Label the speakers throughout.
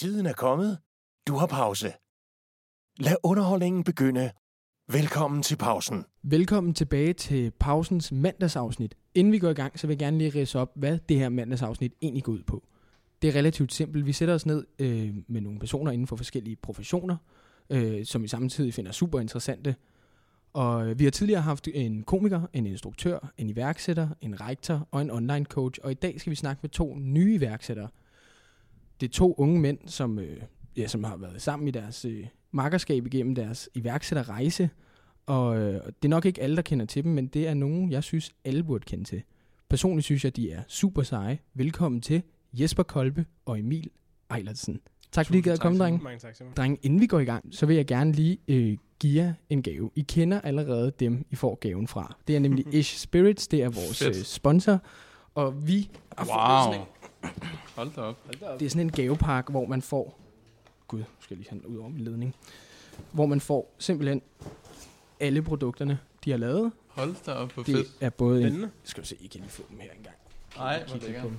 Speaker 1: Tiden er kommet. Du har pause. Lad underholdningen begynde. Velkommen til pausen.
Speaker 2: Velkommen tilbage til pausens mandagsafsnit. Inden vi går i gang, så vil jeg gerne lige ridse op, hvad det her mandagsafsnit egentlig går ud på. Det er relativt simpelt. Vi sætter os ned øh, med nogle personer inden for forskellige professioner, øh, som vi samtidig finder super interessante. Og øh, vi har tidligere haft en komiker, en instruktør, en iværksætter, en rektor og en online coach. Og i dag skal vi snakke med to nye iværksættere. Det er to unge mænd, som, øh, ja, som har været sammen i deres øh, makkerskab igennem deres iværksætterrejse. Og øh, det er nok ikke alle, der kender til dem, men det er nogen, jeg synes, alle burde kende til. Personligt synes jeg, de er super seje. Velkommen til Jesper Kolbe og Emil Ejlertsen. Tak fordi I gad at komme, drenge.
Speaker 3: Mange tak, Simon.
Speaker 2: Drenge, inden vi går i gang, så vil jeg gerne lige øh, give jer en gave. I kender allerede dem, I får gaven fra. Det er nemlig Ish Spirits, det er vores øh, sponsor. Og vi har
Speaker 4: Hold da op.
Speaker 2: det er sådan en gavepakke, hvor man får... Gud, skal jeg lige den ud over min ledning. Hvor man får simpelthen alle produkterne, de har lavet.
Speaker 4: Hold da op, hvor
Speaker 2: Det
Speaker 4: fedt.
Speaker 2: er både en...
Speaker 3: Spændende.
Speaker 2: Skal vi se, I kan lige få dem her engang.
Speaker 4: Ej,
Speaker 2: Kig
Speaker 4: hvor lækkert.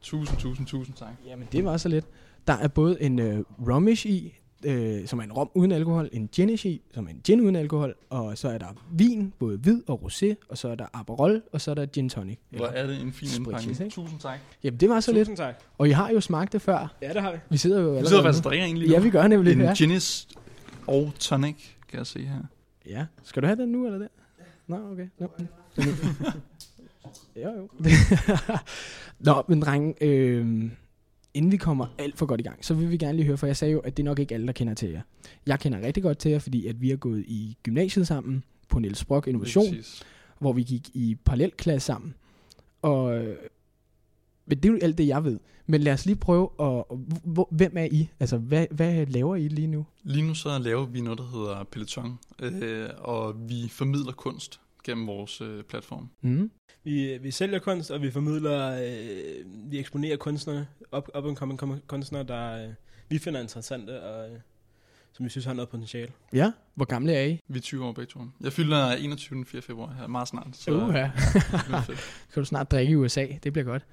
Speaker 4: Tusind, tusind, tusind tak.
Speaker 2: Jamen, det var så lidt. Der er både en øh, rumish i, øh, som er en rom uden alkohol, en i, som er en gin uden alkohol, og så er der vin, både hvid og rosé, og så er der Aperol, og så er der gin tonic.
Speaker 4: Hvor er det en fin indpakning.
Speaker 2: ikke?
Speaker 4: Tusind tak.
Speaker 2: Jamen, det var så lidt.
Speaker 3: Tusind tak.
Speaker 2: Og I har jo smagt det før.
Speaker 3: Ja, det har vi.
Speaker 2: Vi sidder jo
Speaker 4: Vi
Speaker 2: allerede
Speaker 4: sidder faktisk og drikker egentlig.
Speaker 2: Ja, vi gør nemlig.
Speaker 4: En
Speaker 2: Ja.
Speaker 4: Guinness og tonic, kan jeg se her.
Speaker 2: ja. Skal du have den nu, eller der? Nå, okay. Nå. jo, jo. Nå, men drenge, øh, inden vi kommer alt for godt i gang, så vil vi gerne lige høre, for jeg sagde jo, at det er nok ikke alle, der kender til jer. Jeg kender rigtig godt til jer, fordi at vi har gået i gymnasiet sammen på Niels Brock Innovation, hvor vi gik i parallelklasse sammen. Og men det er jo alt det, jeg ved. Men lad os lige prøve at... Hvor, hvem er I? Altså, hvad, hvad laver I lige nu?
Speaker 4: Lige nu så laver vi noget, der hedder Peloton, øh, og vi formidler kunst gennem vores øh, platform.
Speaker 2: Mm.
Speaker 3: Vi, vi sælger kunst, og vi formidler, øh, vi eksponerer kunstnere, up, up and coming kunstnere, der øh, vi finder interessante, og øh, som vi synes har noget potentiale.
Speaker 2: Ja, hvor gamle er I?
Speaker 4: Vi er 20 år begge to. Jeg fylder 21. den 4. februar her, meget snart. Så
Speaker 2: Uh, ja. Skal du snart drikke i USA? Det bliver godt.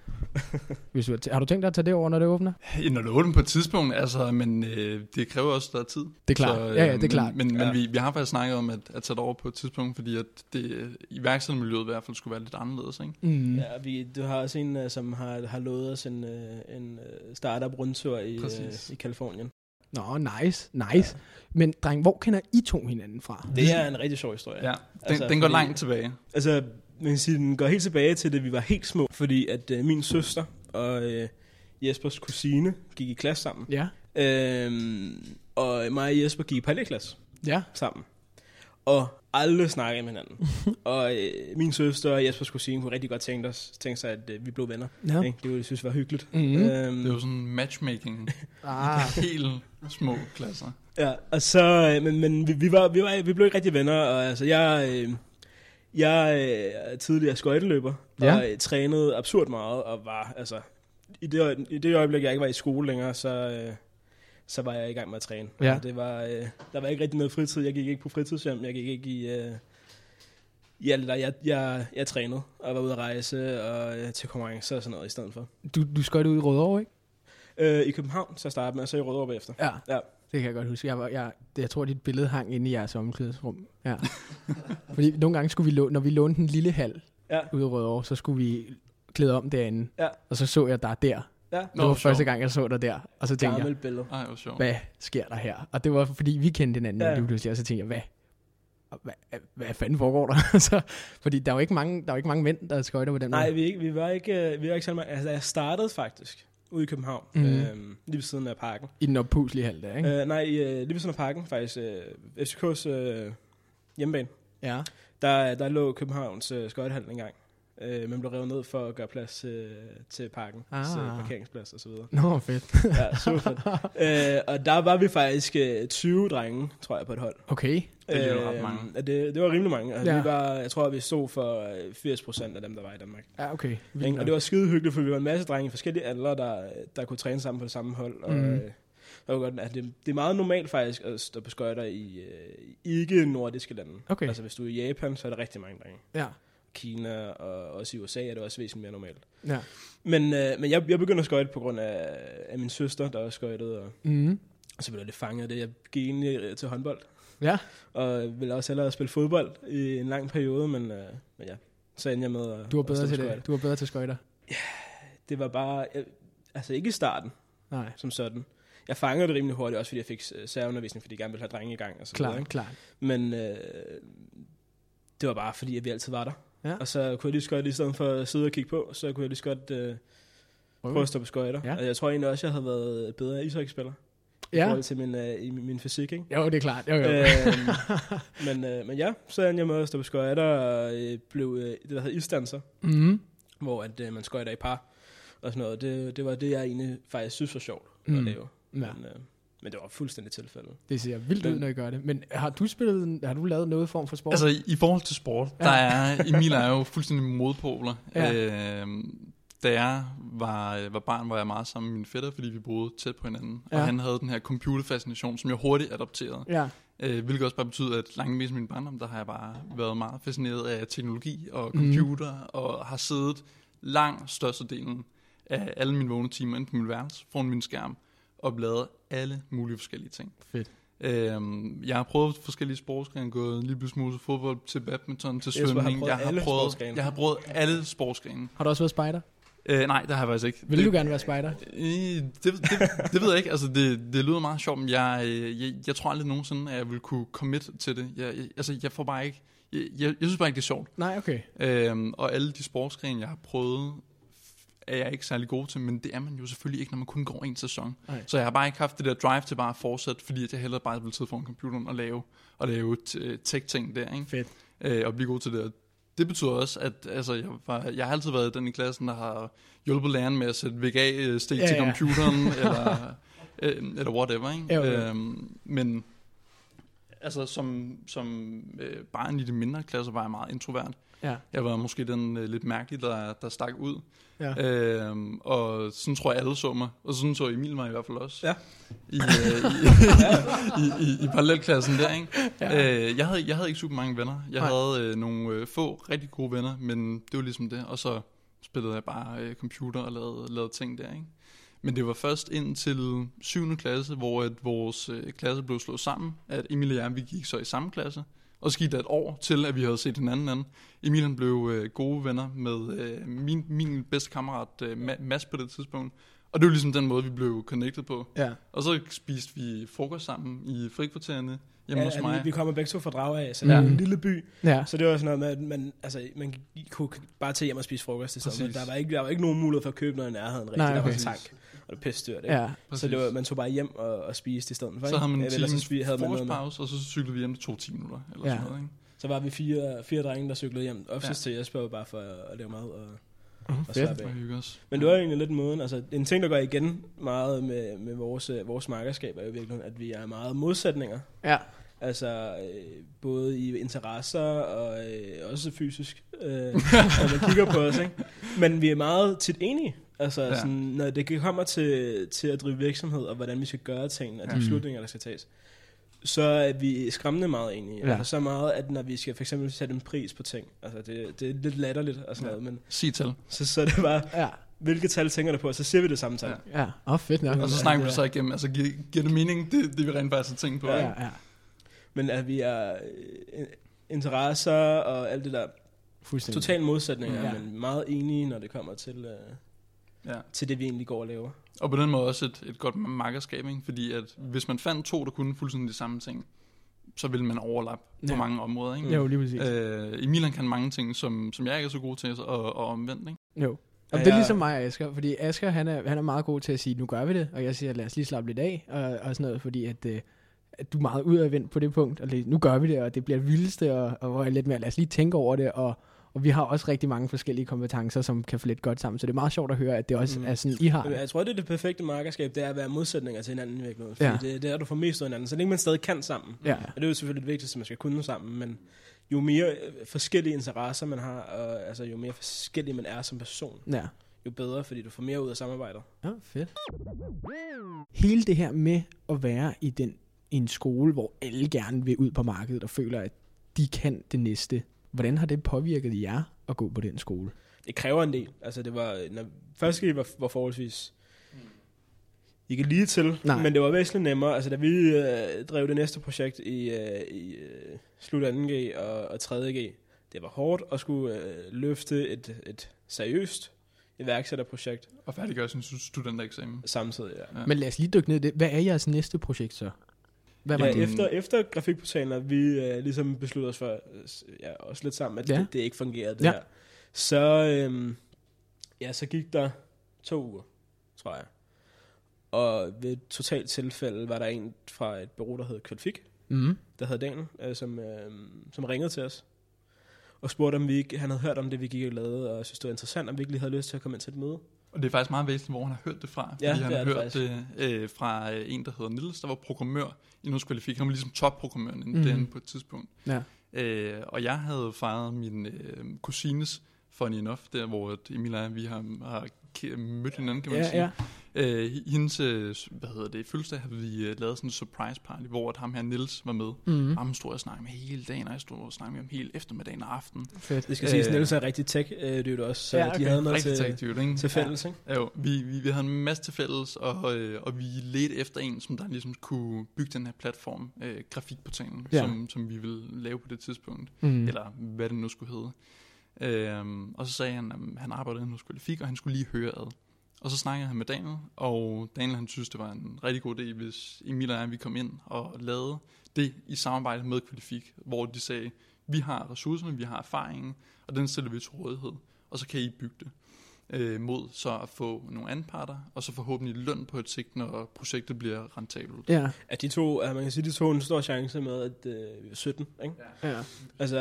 Speaker 2: Hvis du, har, du tænkt dig at tage det over, når det åbner?
Speaker 4: Ja, Når det åbner på et tidspunkt, altså, men øh, det kræver også, der er tid.
Speaker 2: Det er klart. Ja, ja, det er
Speaker 4: men,
Speaker 2: klart.
Speaker 4: Men, men
Speaker 3: Ja.
Speaker 4: vi, vi har faktisk snakket om at, at tage det over på et tidspunkt, fordi at det iværksættermiljøet i hvert fald skulle være lidt anderledes. Ikke?
Speaker 2: Mm.
Speaker 3: Ja, vi, du har også en, øh, som har, har lovet os en, øh, en øh, startup-rundtur i,
Speaker 4: Præcis.
Speaker 3: øh, i Kalifornien.
Speaker 2: Nå, nice, nice. Ja. Men dreng, hvor kender I to hinanden fra?
Speaker 3: Det er en rigtig sjov historie.
Speaker 4: Ja, den,
Speaker 3: Altså,
Speaker 4: den går
Speaker 3: fordi-
Speaker 4: langt tilbage.
Speaker 3: Altså, man kan sige, den går helt tilbage til, da vi var helt små, fordi at øh, min søster og øh, Jespers kusine gik i klasse sammen.
Speaker 2: Ja.
Speaker 3: Øhm, og mig og Jesper gik i parallelklasse
Speaker 2: Ja.
Speaker 3: sammen. Og aldrig snakkede med hinanden. og øh, min søster og Jespers kusine kunne rigtig godt tænke, os, tænke sig, at øh, vi blev venner.
Speaker 2: ja.
Speaker 3: Ikke? Det ville jeg synes var hyggeligt.
Speaker 2: Mm.
Speaker 3: Øhm,
Speaker 4: Det er jo sådan matchmaking.
Speaker 2: Ah.
Speaker 4: Helt små klasser.
Speaker 3: Ja, og så, øh, men, men vi, vi, var, vi, var, vi blev ikke rigtig venner, og altså, jeg, øh, jeg øh, er tidligere skøjteløber,
Speaker 2: Ja.
Speaker 3: og øh, trænede absurd meget, og var, altså, i det, i det øjeblik, jeg ikke var i skole længere, så, øh, så var jeg i gang med at træne.
Speaker 2: Ja.
Speaker 3: Og det var, øh, der var ikke rigtig noget fritid, jeg gik ikke på fritidshjem, jeg gik ikke i, øh, i alt det der, jeg, jeg, jeg trænede, og var ude at rejse, og øh, til konkurrencer og sådan noget i stedet for.
Speaker 2: Du, du skøjte ud i Rødovre, ikke?
Speaker 3: Øh, I København, så startede med, og så i Rødovre bagefter.
Speaker 2: Ja.
Speaker 3: Ja.
Speaker 2: Det kan jeg godt huske. Jeg, var, jeg, jeg tror, dit billede hang inde i jeres omklædningsrum. Ja. Fordi nogle gange skulle vi, lå, når vi lånte en lille hal
Speaker 3: Ja.
Speaker 2: ude i Rødovre, så skulle vi klæde om derinde.
Speaker 3: Ja.
Speaker 2: Og så så jeg dig der.
Speaker 3: Ja,
Speaker 2: Det
Speaker 4: Nå,
Speaker 2: var
Speaker 4: hvor
Speaker 2: første
Speaker 4: sjovt.
Speaker 2: gang, jeg så dig der. Og så tænkte jeg,
Speaker 3: gammelt billede.
Speaker 4: Ej, hvor sjovt.
Speaker 2: hvad sker der her? Og det var fordi, vi kendte hinanden
Speaker 3: Ja.
Speaker 2: lige pludselig. Og så tænkte jeg, hvad? Hvad, hvad fanden foregår der? så, fordi der er jo ikke mange, der er jo ikke mange mænd, der skøjter på den
Speaker 3: Nej,
Speaker 2: måde.
Speaker 3: vi, ikke, vi var ikke, øh, vi var ikke mange. Altså, jeg startede faktisk ude i København, mm. øhm, lige ved siden af parken.
Speaker 2: I den oppuslige hal der, ikke?
Speaker 3: Øh, nej, øh, lige ved siden af parken, faktisk. Øh, FCK's øh, hjemmebane.
Speaker 2: Ja.
Speaker 3: Der, der lå Københavns øh, skøjtehal engang. Øh, men blev revet ned for at gøre plads øh, til parken.
Speaker 2: Ah.
Speaker 3: Ah. parkeringsplads og så videre.
Speaker 2: Nå, fedt.
Speaker 3: Ja, super fedt. øh, og der var vi faktisk øh, 20 drenge, tror jeg, på et hold.
Speaker 2: Okay.
Speaker 4: Det er jo ret mange.
Speaker 3: Øh, det, det var rimelig mange. Altså,
Speaker 2: Ja.
Speaker 3: vi var, jeg tror, vi stod for øh, 80 procent af dem, der var i Danmark.
Speaker 2: Ja, okay. Vildt.
Speaker 3: Og det var skide hyggeligt, for vi var en masse drenge i forskellige aldre, der, der kunne træne sammen på det samme hold. Og, mm. det, var godt, at det, det er meget normalt faktisk at stå på skøjter i øh, ikke nordiske lande.
Speaker 2: Okay.
Speaker 3: Altså hvis du er i Japan, så er der rigtig mange drenge.
Speaker 2: Ja.
Speaker 3: Kina og også i USA er det også væsentligt mere normalt.
Speaker 2: Ja.
Speaker 3: Men, øh, men jeg, jeg begyndte at skøjte på grund af, af min søster, der også skøjtede, og,
Speaker 2: Mm.
Speaker 3: og så blev jeg lidt fanget af det. Jeg gik egentlig øh, til håndbold,
Speaker 2: Ja.
Speaker 3: og ville også hellere spille fodbold i en lang periode, men, øh, men ja, så endte jeg med at
Speaker 2: Du var bedre til det. Du var bedre til skøjter.
Speaker 3: Det var bare, jeg, altså ikke i starten,
Speaker 2: Nej.
Speaker 3: som sådan. Jeg fangede det rimelig hurtigt, også fordi jeg fik øh, særundervisning, fordi jeg gerne ville have drenge i gang og så
Speaker 2: Klart, klart.
Speaker 3: Men øh, det var bare fordi, at vi altid var der.
Speaker 2: Ja.
Speaker 3: Og så kunne jeg lige så godt, i stedet for at sidde og kigge på, så kunne jeg lige så godt øh, prøve at stå på skøjter.
Speaker 2: Ja.
Speaker 3: Og jeg tror egentlig også, jeg havde været bedre ishockeyspiller. I
Speaker 2: Ja.
Speaker 3: forhold til min, øh, i min, min fysik, ikke?
Speaker 2: Jo, det er klart. Jo, jo.
Speaker 3: øhm, men, øh, men ja, så endte jeg med at stå på skøjter og øh, blev øh, det, der hedder isdanser,
Speaker 2: mm.
Speaker 3: hvor at, øh, man skøjter i par og sådan noget. Det, det var det, jeg egentlig faktisk synes var sjovt
Speaker 2: Mm.
Speaker 3: at lave.
Speaker 2: Ja,
Speaker 3: Men, øh, men det var fuldstændig tilfældet.
Speaker 2: det ser vildt ud, når I gør det. Men har du spillet, har du lavet noget form for sport?
Speaker 4: Altså i, i forhold til sport,
Speaker 2: Ja.
Speaker 4: der er Emil er jo fuldstændig modpoler.
Speaker 2: Ja.
Speaker 4: Ja. Øh, da jeg var, var barn, var jeg meget sammen med min fætter, fordi vi boede tæt på hinanden.
Speaker 2: Ja.
Speaker 4: Og han havde den her computerfascination, som jeg hurtigt adopterede.
Speaker 2: ja.
Speaker 4: Øh, hvilket også bare betyder, at langt mest af min barndom, der har jeg bare været meget fascineret af teknologi og
Speaker 2: Mhm.
Speaker 4: computer, mm. og har siddet langt størstedelen af alle mine vågne timer inde på min værelse, foran min skærm, og lavet alle mulige forskellige ting.
Speaker 2: Fedt.
Speaker 4: Øhm, jeg har prøvet forskellige sportsgrene, gået lige pludselig smule til fodbold, til badminton, til
Speaker 3: Jesper har
Speaker 4: svømning.
Speaker 3: prøvet
Speaker 4: Jeg har prøvet, jeg har prøvet alle sportsgrene.
Speaker 2: Har du også været spejder?
Speaker 4: Øh, nej, det har jeg faktisk ikke.
Speaker 2: Vil
Speaker 4: det,
Speaker 2: du gerne være spejder?
Speaker 4: Øh, det, det, det ved jeg ikke. Altså, det, det lyder meget sjovt, men jeg, øh, jeg, jeg tror aldrig nogensinde, at jeg vil kunne commit til det. Jeg, jeg, altså, jeg får bare ikke... Jeg, jeg, jeg synes bare ikke, det er sjovt.
Speaker 2: Nej, okay.
Speaker 4: Øhm, og alle de sportsgrene, jeg har prøvet, er jeg ikke særlig god til, men det er man jo selvfølgelig ikke, når man kun går en sæson.
Speaker 2: Nej.
Speaker 4: Så jeg har bare ikke haft det der drive til bare at fortsætte, fordi jeg hellere bare vil sidde foran computeren og lave, og lave t- tech-ting der, ikke?
Speaker 2: Fedt.
Speaker 4: øh, og blive god til det. Det betyder også, at altså, jeg, var, jeg har altid været den i klassen, der har hjulpet læreren med at sætte VGA-stik
Speaker 2: Ja,
Speaker 4: ja, til
Speaker 2: ja.
Speaker 4: computeren, eller, øh, eller whatever. Ikke?
Speaker 2: Jo, jo.
Speaker 4: Øhm, men altså, som, som øh, barn i de mindre klasser var jeg meget introvert.
Speaker 2: Ja.
Speaker 4: Jeg var måske den øh, lidt mærkelige, der, der stak ud.
Speaker 2: Ja.
Speaker 4: Øhm, og sådan tror jeg alle så mig. Og sådan så Emil mig i hvert fald også.
Speaker 3: Ja.
Speaker 4: I, øh, i, i, i, i parallelklassen der, ikke?
Speaker 2: Ja.
Speaker 4: Øh, jeg, havde, jeg havde ikke super mange venner. Jeg
Speaker 2: Nej.
Speaker 4: havde øh, nogle øh, få rigtig gode venner, men det var ligesom det. Og så spillede jeg bare øh, computer og lavede, lavede ting der, ikke? Men det var først ind til 7. klasse, hvor at vores øh, klasse blev slået sammen, at Emil og jeg, vi gik så i samme klasse. Og så gik der et år til, at vi havde set hinanden anden. Emil han blev øh, gode venner med øh, min, min bedste kammerat øh, Ma- Mads på det tidspunkt. Og det var ligesom den måde, vi blev connected på.
Speaker 2: Ja.
Speaker 4: Og så spiste vi frokost sammen i frikvartererne hjemme hos
Speaker 3: Ja,
Speaker 4: mig.
Speaker 3: vi, kommer begge to fra Drage af, så
Speaker 2: Ja.
Speaker 3: det er en lille by.
Speaker 2: Ja.
Speaker 3: Så det var sådan noget med, at man, altså, man kunne bare tage hjem og spise frokost for.
Speaker 4: Præcis.
Speaker 3: Der var, ikke, der var ikke nogen mulighed for at købe noget i nærheden rigtigt.
Speaker 2: Nej,
Speaker 3: Der var
Speaker 2: okay.
Speaker 3: en tank, og det var pisse dyrt. Ikke?
Speaker 2: Ja.
Speaker 3: Så det var, man tog bare hjem og, og spiste i stedet for.
Speaker 4: så
Speaker 3: ikke?
Speaker 4: havde man en
Speaker 3: så spi- havde man noget
Speaker 4: frokostpause, og så cyklede vi hjem to 10 minutter. Eller
Speaker 2: Ja.
Speaker 4: sådan noget, ikke?
Speaker 3: Så var vi fire, fire drenge, der cyklede hjem. Oftest
Speaker 4: Ja.
Speaker 3: til Jesper bare for at lave mad og,
Speaker 2: Uh,
Speaker 3: og slappe
Speaker 4: Det
Speaker 3: af.
Speaker 4: var.
Speaker 3: Men det var egentlig lidt måden, altså en ting, der går igen meget med, med vores, øh, vores markerskab, er jo virkelig, at vi er meget modsætninger.
Speaker 2: Ja.
Speaker 3: Altså øh, både i interesser og øh, også fysisk, øh, når man kigger på os, ikke? Men vi er meget tit enige. Altså ja. Sådan, når det kommer til, til at drive virksomhed, og hvordan vi skal gøre tingene, og de
Speaker 2: Ja.
Speaker 3: beslutninger, der skal tages, så er vi skræmmende meget enige.
Speaker 2: Ja.
Speaker 3: Altså så meget, at når vi skal for eksempel sætte en pris på ting, altså det, det er lidt latterligt og sådan
Speaker 4: Ja.
Speaker 3: noget, men
Speaker 4: Sig tal.
Speaker 3: så, så er det bare,
Speaker 2: Ja.
Speaker 3: hvilke tal tænker du på, og så siger vi det samme tal.
Speaker 4: Ja.
Speaker 2: Ja. Åh, oh, fedt nok.
Speaker 4: Og så snakker vi så igennem. Altså, giver, giver det mening, det, det vi rent faktisk har tænkt på?
Speaker 3: Ja.
Speaker 4: ikke?
Speaker 2: Ja, ja.
Speaker 3: Men at vi er øh, interesser og alt det der
Speaker 2: Fuldstændig.
Speaker 3: totalt modsætninger,
Speaker 2: Ja.
Speaker 3: men meget enige, når det kommer til, øh,
Speaker 4: Ja.
Speaker 3: til det, vi egentlig går og laver.
Speaker 4: Og på den måde også et, et godt makkerskab, ikke? fordi at hvis man fandt to, der kunne fuldstændig de samme ting, så ville man overlappe på
Speaker 2: Ja.
Speaker 4: mange områder. Ikke?
Speaker 2: Jo, lige præcis.
Speaker 4: Øh, Emil han kan mange ting, som, som jeg ikke er så god til, og, og omvendt. Ikke?
Speaker 2: Jo. Og det er ligesom mig og Asger, fordi Asger han er, han er meget god til at sige, nu gør vi det, og jeg siger, lad os lige slappe lidt af, og, og sådan noget, fordi at, øh, at du er meget udadvendt på det punkt, og lige, nu gør vi det, og det bliver det vildeste, og, og hvor jeg lidt mere, lad os lige tænke over det, og, og vi har også rigtig mange forskellige kompetencer, som kan få lidt godt sammen, så det er meget sjovt at høre, at det også mm. Er sådan, I har.
Speaker 3: Jeg tror, det er det perfekte markerskab, det er at være modsætninger til hinanden i virkeligheden. Fordi
Speaker 2: Ja.
Speaker 3: det, det er du får mest af hinanden. Så længe man stadig kan sammen.
Speaker 2: Ja,
Speaker 3: Og det er jo selvfølgelig det vigtigste, man skal kunne sammen, men jo mere øh, forskellige interesser man har, og altså, jo mere forskellig man er som person,
Speaker 2: ja.
Speaker 3: jo bedre, fordi du får mere ud af samarbejdet.
Speaker 2: Ja, fedt. Hele det her med at være i den en skole, hvor alle gerne vil ud på markedet og føler, at de kan det næste. Hvordan har det påvirket jer at gå på den skole?
Speaker 3: Det kræver en del. Altså, det var, når, første var, var forholdsvis ikke lige til,
Speaker 2: Nej.
Speaker 3: men det var væsentligt nemmere. Altså, da vi øh, drev det næste projekt i, øh, i øh, slut 2G og, og 3G, det var hårdt at skulle øh, løfte et, et seriøst iværksætterprojekt
Speaker 4: Og færdiggøre sin stu- studentereksamen.
Speaker 3: samtidig. Ja.
Speaker 4: Ja.
Speaker 2: Men lad os lige dykke ned i det. Hvad er jeres næste projekt så? Hvad var
Speaker 3: Ja,
Speaker 2: det?
Speaker 3: efter, efter grafikportalen, at vi øh, ligesom besluttede os for, øh, ja, også lidt sammen, at
Speaker 2: Ja.
Speaker 3: det, det ikke fungerede, det
Speaker 2: Ja.
Speaker 3: her. Så, øhm, ja, så gik der to uger, tror jeg. Og ved et totalt tilfælde var der en fra et bureau, der hed Kvalfik,
Speaker 2: Mm.
Speaker 3: der hed Daniel, øh, som, øh, som ringede til os. Og spurgte, om vi ikke, han havde hørt om det, vi gik og lavede, og synes, det var interessant, om vi ikke lige havde lyst til at komme ind til et møde.
Speaker 4: Og det er faktisk meget væsentligt, hvor han har hørt det fra.
Speaker 3: Ja,
Speaker 4: fordi han har hørt det øh, fra øh, en, der hedder Nils, der var programmør i Norsk Kvalifik. Han var ligesom topprogrammøren mm. derinde på et tidspunkt.
Speaker 2: Ja.
Speaker 4: Øh, og jeg havde fejret min øh, kusines funny enough, der hvor Emil og jeg, vi har, har mødt hinanden, kan man
Speaker 2: Ja,
Speaker 4: sige.
Speaker 2: ja.
Speaker 4: Øh, hendes, øh, hvad hedder det, fødselsdag havde vi øh, lavet sådan en surprise party, hvor at ham her Nils var med.
Speaker 2: Mm.
Speaker 4: Mm. Ham stod jeg og med hele dagen, og jeg stod og snakkede med ham hele eftermiddagen og aftenen.
Speaker 2: Fedt.
Speaker 3: Det skal
Speaker 4: Øh.
Speaker 3: siges, Niels er rigtig tech, øh, jo også, så
Speaker 2: Ja,
Speaker 3: ja,
Speaker 2: okay.
Speaker 3: de havde noget
Speaker 4: Rigtig
Speaker 3: til,
Speaker 4: tech ikke?
Speaker 3: til fælles, ikke?
Speaker 4: Ja, jo, vi, vi, vi havde en masse til fælles, og, øh, og vi ledte efter en, som der ligesom kunne bygge den her platform, øh, grafikportalen,
Speaker 2: Ja.
Speaker 4: ja. som, som vi ville lave på det tidspunkt,
Speaker 2: Mm.
Speaker 4: eller hvad det nu skulle hedde. Øhm, og så sagde han, at han arbejdede hos Qualifik, og han skulle lige høre ad. Og så snakkede han med Daniel, og Daniel han synes, det var en rigtig god idé, hvis Emil og jeg vi kom ind og lavede det i samarbejde med Qualifik, hvor de sagde, vi har ressourcerne, vi har erfaringen, og den stiller vi til rådighed, og så kan I bygge det øh, mod så at få nogle anparter, og så forhåbentlig løn på et sigt, når projektet bliver rentabelt.
Speaker 2: Ja,
Speaker 3: At de to, at man kan sige, de tog en stor chance med, at øh, vi var 17, ikke?
Speaker 2: ja.
Speaker 3: Altså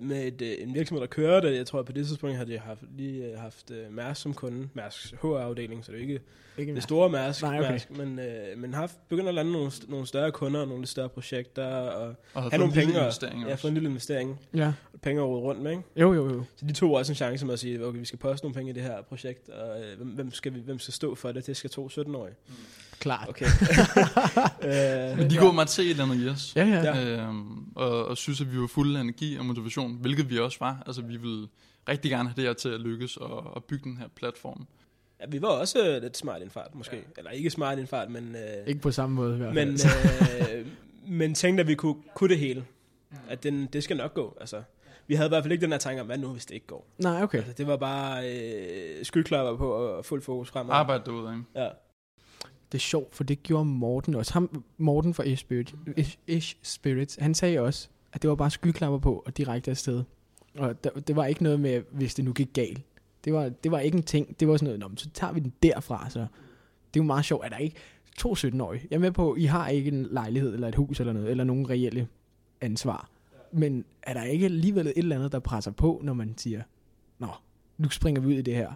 Speaker 3: med et, øh, en virksomhed, der kører det, jeg tror, at på det tidspunkt havde de haft, lige øh, haft øh, Mærsk som kunde, Mærsks HR-afdeling, så det er jo ikke
Speaker 2: Ikke
Speaker 3: det store Mærsk,
Speaker 2: Nej, okay.
Speaker 3: Mærsk men, øh, men haft begyndt at lande nogle, nogle større kunder og nogle lidt større projekter, og
Speaker 4: Og
Speaker 3: have nogle penge, og, ja, få en lille investering,
Speaker 2: Ja.
Speaker 3: og penge at rundt med, ikke?
Speaker 2: Jo, jo, jo.
Speaker 3: Så de tog også en chance med at sige, okay, vi skal poste nogle penge i det her projekt, og øh, hvem, hvem, skal vi, hvem skal stå for det? Det skal to 17-årige.
Speaker 2: Klart.
Speaker 3: Okay. øh,
Speaker 4: Men de går meget til et eller andet i os.
Speaker 2: Ja, ja.
Speaker 3: Ja.
Speaker 4: øhm, og, og synes, at vi var fulde af energi og motivation, hvilket vi også var. Altså, vi ville rigtig gerne have det her til at lykkes og, og bygge den her platform.
Speaker 3: ja, vi var også øh, lidt smart i en fart, måske. Ja. Eller ikke smart i en fart, men... Øh,
Speaker 2: Ikke på samme måde i hvert
Speaker 3: men,
Speaker 2: fald.
Speaker 3: øh, men tænkte, at vi kunne, kunne det hele. At den, det skal nok gå. Altså, vi havde i hvert fald ikke den her tanke om, hvad nu, hvis det ikke går.
Speaker 2: Nej, okay.
Speaker 3: Altså, det var bare øh, skyklapper på og fuld fokus fremad.
Speaker 4: Arbejde derude, ikke?
Speaker 3: Ja.
Speaker 2: Det er sjovt, for det gjorde Morten også. Ham, Morten fra Ish Spirit, Ish, Ish Spirits, han sagde også, at det var bare skyklapper på og direkte afsted. Og der, det var ikke noget med, hvis det nu gik galt. Det var, det var ikke en ting. Det var sådan noget, Nå, så tager vi den derfra. Så det er jo meget sjovt, at der ikke to 17-årige. Jeg er med på, I har ikke en lejlighed eller et hus eller noget, eller nogen reelle ansvar. Men er der ikke alligevel et eller andet, der presser på, når man siger, Nå, nu springer vi ud i det her.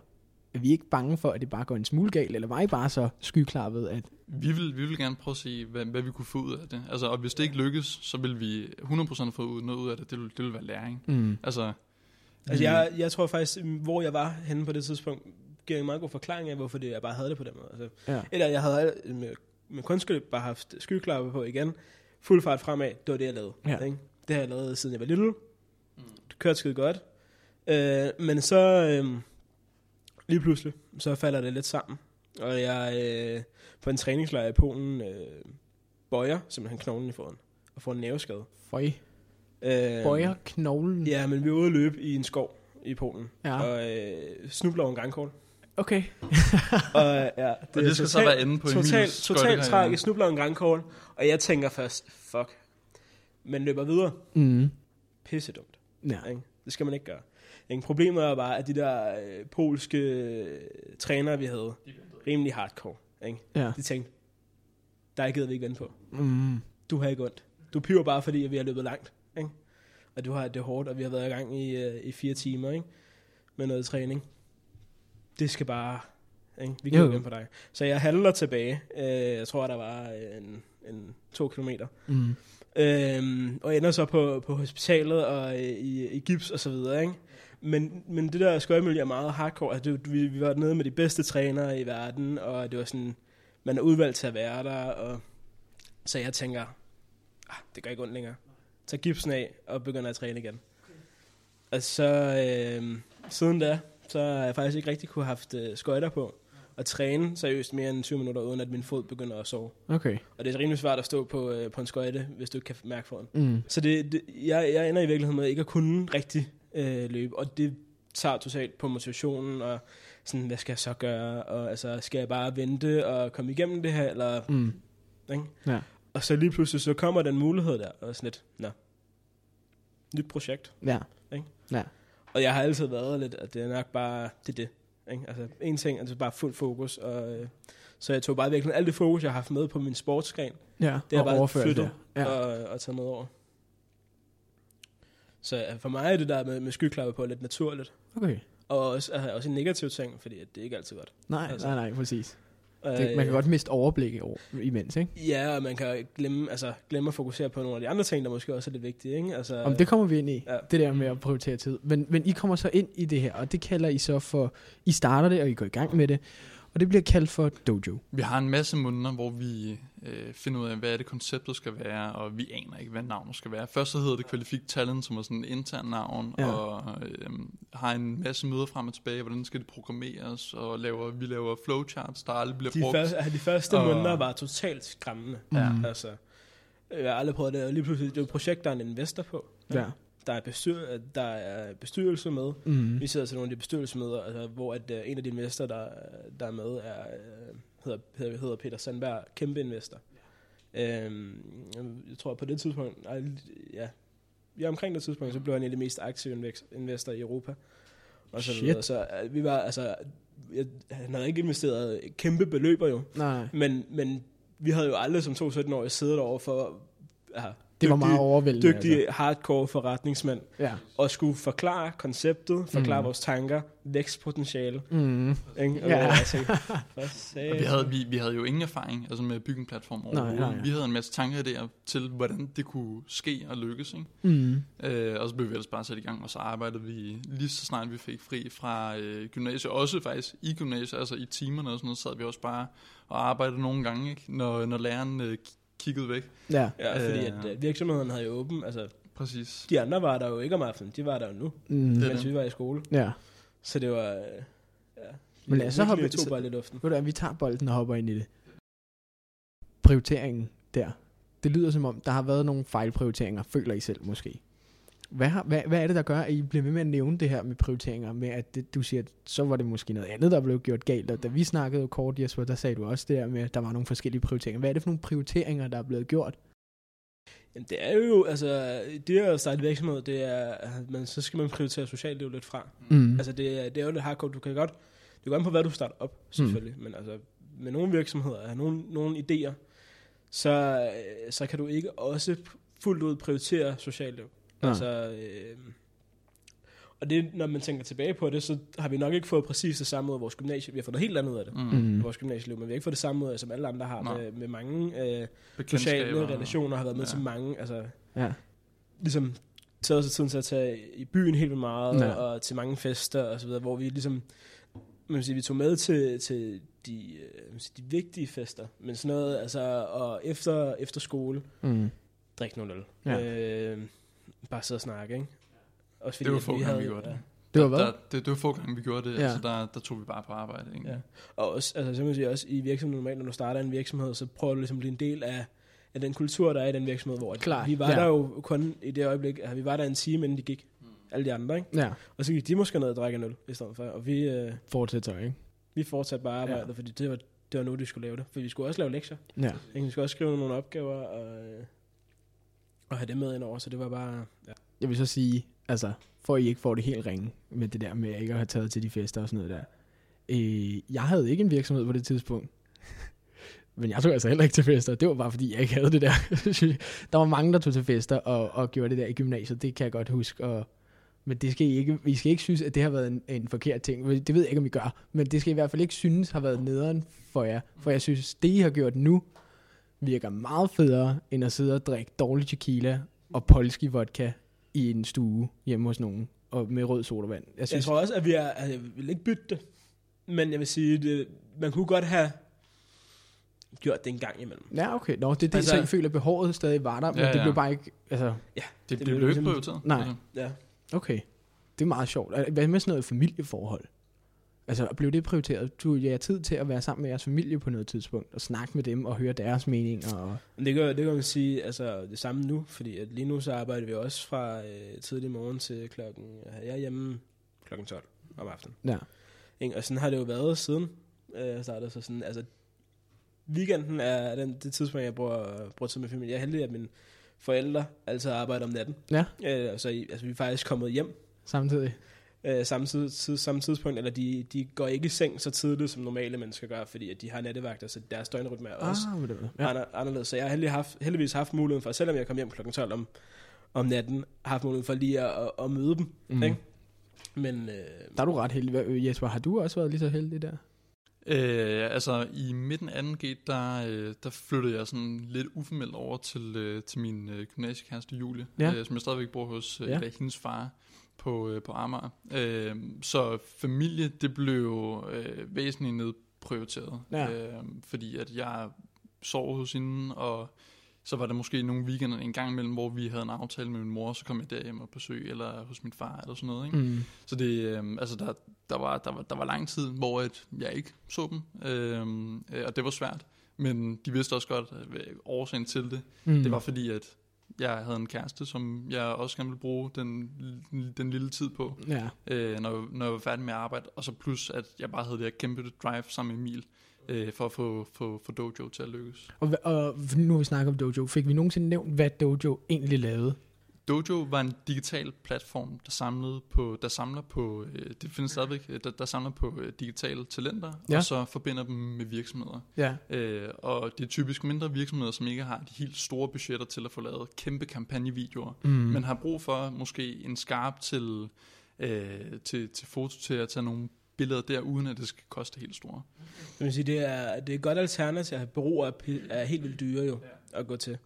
Speaker 2: Er vi ikke bange for, at det bare går en smule galt, eller var I bare så skyklappet, at
Speaker 4: Vi vil, vi vil gerne prøve at se, hvad, hvad vi kunne få ud af det. Altså, og hvis det ikke lykkes, så vil vi 100% få ud, noget ud af det. Det vil, det vil være læring.
Speaker 2: mm,
Speaker 4: Altså,
Speaker 3: Altså, jeg, jeg tror faktisk, hvor jeg var henne på det tidspunkt, giver en meget god forklaring af, hvorfor det, jeg bare havde det på den måde. Altså,
Speaker 2: ja.
Speaker 3: eller jeg havde med, med kunstskab bare haft skyklapper på igen. Fuld fart fremad, det var det, jeg lavede.
Speaker 2: Ja.
Speaker 3: Ikke? Det har jeg lavet, siden jeg var lille. Det kørte skide godt. Øh, men så øh, lige pludselig, så falder det lidt sammen. Og jeg øh, på en træningslejr i Polen øh, bøjer simpelthen knoglen i foden og får en næveskade.
Speaker 2: Føj.
Speaker 3: Øh,
Speaker 2: Bøjer knoglen.
Speaker 3: Ja, men vi var ude at løbe i en skov i Polen.
Speaker 2: Ja.
Speaker 3: Og øh, snubler over en gangkål.
Speaker 2: Okay.
Speaker 3: og, ja, det,
Speaker 4: og det skal så være inde på
Speaker 3: Totalt,
Speaker 4: Emils
Speaker 3: totalt
Speaker 4: skøjtekarriere.
Speaker 3: tragisk. Snubler over en gangkål. Og jeg tænker først, fuck. Men løber videre.
Speaker 2: Mm.
Speaker 3: Pisse dumt.
Speaker 2: Ja.
Speaker 3: Ikke? Det skal man ikke gøre. Ikke? Problemet er bare, at de der øh, polske øh, trænere, vi havde, rimelig hardcore. Ikke?
Speaker 2: Ja.
Speaker 3: De tænkte, der gider vi ikke vente på.
Speaker 2: Mm.
Speaker 3: Du har ikke ondt. Du piver bare, fordi vi har løbet langt. Ikke? Og du har det hårdt, og vi har været i gang i, øh, i fire timer ikke? med noget træning. Det skal bare... Ikke? Vi kan
Speaker 2: Jo.
Speaker 3: jo på dig. Så jeg handler tilbage. Øh, jeg tror, der var en, en to kilometer.
Speaker 2: Mm.
Speaker 3: Øhm, og ender så på, på hospitalet og øh, i, i gips og så videre, ikke? Men, men det der skøjmiljø er meget hardcore. Altså, det, vi, vi var nede med de bedste trænere i verden, og det var sådan, man er udvalgt til at være der, og så jeg tænker, ah, det gør ikke ondt længere. Tag gipsen af og begynder at træne igen. Og så øh, siden da, så har jeg faktisk ikke rigtig kunne haft øh, skøjter på og træne seriøst mere end 20 minutter, uden at min fod begynder at sove.
Speaker 2: Okay.
Speaker 3: Og det er rimelig svært at stå på, øh, på en skøjte, hvis du ikke kan mærke foden.
Speaker 2: Mm.
Speaker 3: Så det, det, jeg, jeg ender i virkeligheden med ikke at kunne rigtig øh, løbe, og det tager totalt på motivationen, og sådan, hvad skal jeg så gøre, og altså, skal jeg bare vente og komme igennem det her, eller,
Speaker 2: Mm.
Speaker 3: ikke?
Speaker 2: Ja.
Speaker 3: Og så lige pludselig, så kommer den mulighed der, og sådan lidt, nå, nyt projekt.
Speaker 2: Ja.
Speaker 3: Og jeg har altid været lidt, at det er nok bare, det er det. Ikke? Altså, en ting er altså bare fuld fokus, og øh, så jeg tog bare virkelig alt det fokus, jeg har haft med på min sportsgren,
Speaker 2: Ja,
Speaker 3: det er
Speaker 2: og
Speaker 3: bare flyttet.
Speaker 2: Ja.
Speaker 3: og, og taget med over. Så ja, for mig er det der med, med skyklapper på lidt naturligt.
Speaker 2: Okay.
Speaker 3: Og også, altså, også en negativ ting, fordi det er ikke altid godt.
Speaker 2: Nej,
Speaker 3: Altså.
Speaker 2: nej, nej, præcis.
Speaker 3: Og,
Speaker 2: Det, man kan
Speaker 3: øh,
Speaker 2: godt miste overblik over, imens, ikke?
Speaker 3: Ja, og man kan glemme, altså, glemme at fokusere på nogle af de andre ting, der måske også er lidt vigtige. Ikke? Altså,
Speaker 2: Om det kommer vi ind i,
Speaker 3: ja.
Speaker 2: det der med at prioritere tid. Men, men I kommer så ind i det her, og det kalder I så for, I starter det, og I går i gang med det, og det bliver kaldt for Dojo.
Speaker 4: Vi har en masse måneder, hvor vi øh, finder ud af, hvad er det konceptet skal være, og vi aner ikke, hvad navnet skal være. Først så hedder det Qualific Talent, som er sådan en intern navn,
Speaker 2: Ja.
Speaker 4: ja. og øh, har en masse møder frem og tilbage, hvordan skal det programmeres, og laver, vi laver flowcharts, der aldrig bliver
Speaker 3: de,
Speaker 4: brugt.
Speaker 3: første, altså, de første
Speaker 4: Og-
Speaker 3: måneder var totalt skræmmende.
Speaker 4: Ja.
Speaker 3: Altså, jeg har aldrig prøvet det, og lige pludselig, det er et projekt, der er en investor på.
Speaker 2: Ja.
Speaker 3: Der er, bestyr, der er bestyrelse med.
Speaker 2: Mm.
Speaker 3: Vi sidder til nogle af de bestyrelsesmøder, altså, hvor at, uh, en af de investorer, der, der er med, er, uh, hedder, hedder, hedder Peter Sandberg, kæmpe investor. Øhm, jeg tror på det tidspunkt, ej, ja, ja, omkring det tidspunkt, så blev han en af de mest aktive investorer i Europa. Og så,
Speaker 2: Shit.
Speaker 3: så uh, vi var, altså, jeg, han havde ikke investeret kæmpe beløber jo,
Speaker 2: Nej,
Speaker 3: men, men vi havde jo aldrig som 2-17-årige siddet over for ja,
Speaker 2: Det var meget overvældende.
Speaker 3: dygtige,
Speaker 2: Altså.
Speaker 3: hardcore forretningsmænd,
Speaker 2: Ja.
Speaker 3: og skulle forklare konceptet, forklare
Speaker 2: Mm.
Speaker 3: vores tanker, vækstpotentiale.
Speaker 2: Mm.
Speaker 3: Ikke? Og
Speaker 2: Ja.
Speaker 3: for
Speaker 4: Og vi havde, vi, vi havde jo ingen erfaring altså med at bygge en platform overhovedet.
Speaker 2: nej, nej.
Speaker 4: Vi havde en masse tanker idéer til, hvordan det kunne ske og lykkes. Ikke?
Speaker 2: Mm.
Speaker 4: Øh, og så blev vi ellers bare sat i gang, og så arbejdede vi lige så snart vi fik fri fra øh, gymnasiet, også faktisk i gymnasiet, altså i timerne og sådan noget, sad vi også bare og arbejdede nogle gange, ikke? Når, når læreren øh, kiggede væk.
Speaker 2: Ja.
Speaker 3: Ja, fordi
Speaker 4: Øh.
Speaker 3: at, uh, virksomheden havde jo åben. Altså,
Speaker 4: Præcis.
Speaker 3: de andre var der jo ikke om aftenen, de var der jo nu,
Speaker 2: Mm.
Speaker 3: Mens vi var i skole.
Speaker 2: Ja.
Speaker 3: Så det var... Uh, ja,
Speaker 2: Men lad os så hoppe-
Speaker 3: to bolde i luften.
Speaker 2: Ved du vi tager bolden og hopper ind i det. Prioriteringen der. Det lyder som om, der har været nogle fejlprioriteringer, føler I selv måske. Hvad, har, hvad, hvad er det, der gør, at I bliver ved med at nævne det her med prioriteringer? Med at det, du siger, at så var det måske noget andet, der blev gjort galt. Og da vi snakkede kort, Jesper, der sagde du også det her med, at der var nogle forskellige prioriteringer. Hvad er det for nogle prioriteringer, der er blevet gjort?
Speaker 3: Jamen, det er jo, altså, det at starte virksomhed, det er, man, så skal man prioritere socialt lidt fra.
Speaker 2: Mm.
Speaker 3: Altså, det, er- det er jo lidt hardcore. Du kan godt, det går an på, hvad du starter op, selvfølgelig. Mm. Men altså, med nogle virksomheder, nogle, nogle idéer, så, øh, så kan du ikke også fuldt ud prioritere socialt liv.
Speaker 2: Nej.
Speaker 3: Altså, øh, og det, når man tænker tilbage på det, så har vi nok ikke fået præcis det samme ud af vores gymnasie. Vi har fået noget helt andet ud af det, mm.
Speaker 4: Mm.
Speaker 2: Mm.
Speaker 3: vores gymnasieliv, men vi har ikke fået det samme ud af, som alle andre har,
Speaker 4: Nej.
Speaker 3: med, med mange øh, sociale
Speaker 4: og-
Speaker 3: relationer, har været med
Speaker 4: ja.
Speaker 3: til mange, altså
Speaker 2: Ja.
Speaker 3: ligesom taget sig tiden til at tage i byen helt vildt meget,
Speaker 2: Ja.
Speaker 3: ja. og til mange fester og så videre, hvor vi ligesom, man sige, vi tog med til, til de, øh, man sige, de vigtige fester, men sådan noget, altså, og efter, efter skole,
Speaker 2: Mm.
Speaker 3: drik nogle øl.
Speaker 2: Ja.
Speaker 3: Øh, bare sidde og snakke, ikke? Også fordi,
Speaker 4: Det var
Speaker 3: at
Speaker 4: få gange, vi gjorde det.
Speaker 3: Ja.
Speaker 2: Det var hvad?
Speaker 4: Der, det, det var få gange, vi gjorde det.
Speaker 2: Ja.
Speaker 4: Altså, der, der tog vi bare på arbejde. Ikke?
Speaker 3: Ja. Og også, altså, så kan man sige, også i virksomheden normalt, når du starter en virksomhed, så prøver du ligesom at blive en del af, af den kultur, der er i den virksomhed, hvor at
Speaker 2: Klart,
Speaker 3: vi var
Speaker 2: ja.
Speaker 3: der jo kun i det øjeblik, altså, vi var der en time, inden de gik, alle de andre, ikke?
Speaker 2: Ja,
Speaker 3: Og så gik de måske ned og drikke en øl i stedet for. Og vi, øh,
Speaker 2: fortsætter, ikke?
Speaker 3: vi fortsatte bare arbejdet,
Speaker 2: ja.
Speaker 3: fordi det var, det var nu, de skulle lave det. For vi skulle også lave lektier.
Speaker 2: Ja.
Speaker 3: Ikke? Vi skulle også skrive nogle opgaver og, øh, og have det med ind over. Så det var bare... Ja.
Speaker 2: Jeg vil så sige, altså, for at I ikke får det helt ringe med det der med ikke at have taget til de fester og sådan noget der. Øh, jeg havde ikke en virksomhed på det tidspunkt. Men jeg tog altså heller ikke til fester. Det var bare fordi, jeg ikke havde det der. der var mange, der tog til fester og, og gjorde det der i gymnasiet. Det kan jeg godt huske. Og, men det skal I, ikke, I skal ikke synes, at det har været en, en forkert ting. Det ved jeg ikke, om I gør. Men det skal I i hvert fald ikke synes har været nederen for jer. For jeg synes, det I har gjort nu, virker meget federe, end at sidde og drikke dårlig tequila og polski vodka i en stue hjemme hos nogen, og med rød sodavand. Jeg
Speaker 3: Jeg
Speaker 2: synes,
Speaker 3: tror også, at vi er... Altså, jeg vil ikke bytte det. Men jeg vil sige, det, man kunne godt have gjort det en gang imellem.
Speaker 2: ja, okay. Nå, det er det, altså, så I føler, at behovet stadig var der, men
Speaker 4: Ja,
Speaker 2: det
Speaker 4: ja.
Speaker 2: blev bare ikke... Altså,
Speaker 4: Det, det,
Speaker 3: Det
Speaker 4: det
Speaker 3: blev
Speaker 4: blev ikke
Speaker 3: ligesom-
Speaker 4: prioriteret.
Speaker 2: Nej.
Speaker 3: Ja.
Speaker 2: okay. Det er meget sjovt. Er- Hvad med sådan noget familieforhold? Altså, blev det prioriteret? Du ja, tid til at være sammen med jeres familie på noget tidspunkt, og snakke med dem og høre deres meninger. Og...
Speaker 3: Det kan, det kan man sige, altså det samme nu, fordi at lige nu så arbejder vi også fra øh, tidlig morgen til klokken, jeg er hjemme klokken 12 om aftenen.
Speaker 2: Ja.
Speaker 3: Ikke? Og sådan har det jo været siden øh, jeg startede, så sådan, altså weekenden er den, det tidspunkt, jeg bruger, bruger tid med familie. Jeg er heldig, at mine forældre altid arbejder om natten.
Speaker 2: Ja.
Speaker 3: Øh, så altså, vi er faktisk kommet hjem
Speaker 2: Samtidig.
Speaker 3: Øh, samme, tid, tid, samme tidspunkt, eller de, de går ikke i seng så tidligt, som normale mennesker gør, fordi at de har nattevagter, så deres døgnrytme er også
Speaker 2: Ah, det
Speaker 3: ja.
Speaker 2: Ja.
Speaker 3: anderledes. Så jeg har heldig haft, heldigvis haft muligheden for, selvom jeg kom hjem kl. 12 om, om natten, har haft muligheden for lige at, at, at møde dem.
Speaker 2: Mm.
Speaker 3: Ikke? Men øh,
Speaker 2: Der er du ret heldig. Hvad- Jesper, har du også været lige så heldig der?
Speaker 4: Øh, altså i midten af 2G, der, øh, der flyttede jeg sådan lidt uformeldt over til, øh, til min øh, gymnasiekæreste Julie,
Speaker 2: Ja.
Speaker 4: øh, som jeg stadigvæk bor hos, øh,
Speaker 2: ja.
Speaker 4: hendes far på, øh, på Amager. Øh, så familie, det blev øh, væsentligt nedprioriteret,
Speaker 2: Ja.
Speaker 4: øh, fordi at jeg sov hos hende, og så var der måske nogle weekender en gang imellem, hvor vi havde en aftale med min mor, så kom jeg derhjem og besøg, eller hos min far, eller sådan noget, ikke?
Speaker 2: Mm.
Speaker 4: Så det, øh, altså der, der, var, der, var, der var lang tid, hvor at jeg ikke så dem, øh, øh, og det var svært. Men de vidste også godt, at øh, årsagen til det,
Speaker 2: Mm.
Speaker 4: mm. det var fordi, at jeg havde en kæreste, som jeg også gerne ville bruge den, den lille tid på,
Speaker 2: Ja.
Speaker 4: øh, når, når jeg var færdig med at arbejde. Og så plus, at jeg bare havde det her kæmpe drive sammen med Emil, øh, for at få, få, få Dojo til at lykkes.
Speaker 2: Og, og nu har vi snakket om Dojo. Fik vi nogensinde nævnt, hvad Dojo egentlig lavede?
Speaker 4: Dojo var en digital platform, der samlede på, der samler på, øh, det findes stadigvæk, øh, der, der samler på øh, digitale talenter,
Speaker 2: Ja.
Speaker 4: ja. og så forbinder dem med virksomheder.
Speaker 2: Ja.
Speaker 4: Øh, og det er typisk mindre virksomheder, som ikke har de helt store budgetter til at få lavet kæmpe kampagnevideoer,
Speaker 2: Mm.
Speaker 4: men har brug for måske en skarp til, øh, til, til foto til at tage nogle billeder der, uden at det skal koste helt store.
Speaker 3: jeg vil sige, det er, det er et godt alternativ. Bureauer er, pi- er helt vildt dyre jo at gå til.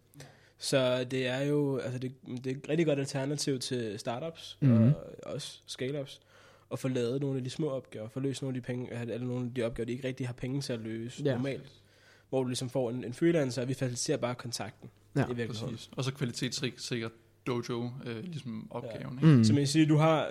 Speaker 3: Så det er jo altså det, det er et rigtig godt alternativ til startups
Speaker 2: Mhm.
Speaker 3: mm-hmm. og også scale-ups at få lavet nogle af de små opgaver, få løst nogle af de, penge, eller nogle af de opgaver, de ikke rigtig har penge til at løse
Speaker 2: Ja.
Speaker 3: ja. normalt. Hvor du ligesom får en, en freelancer, og vi faciliterer bare kontakten
Speaker 2: Ja,
Speaker 3: i virkeligheden.
Speaker 4: Præcis. Og så kvalitetssikret Dojo, øh, ligesom opgaven.
Speaker 2: Mm.
Speaker 3: Så man kan sige, du har,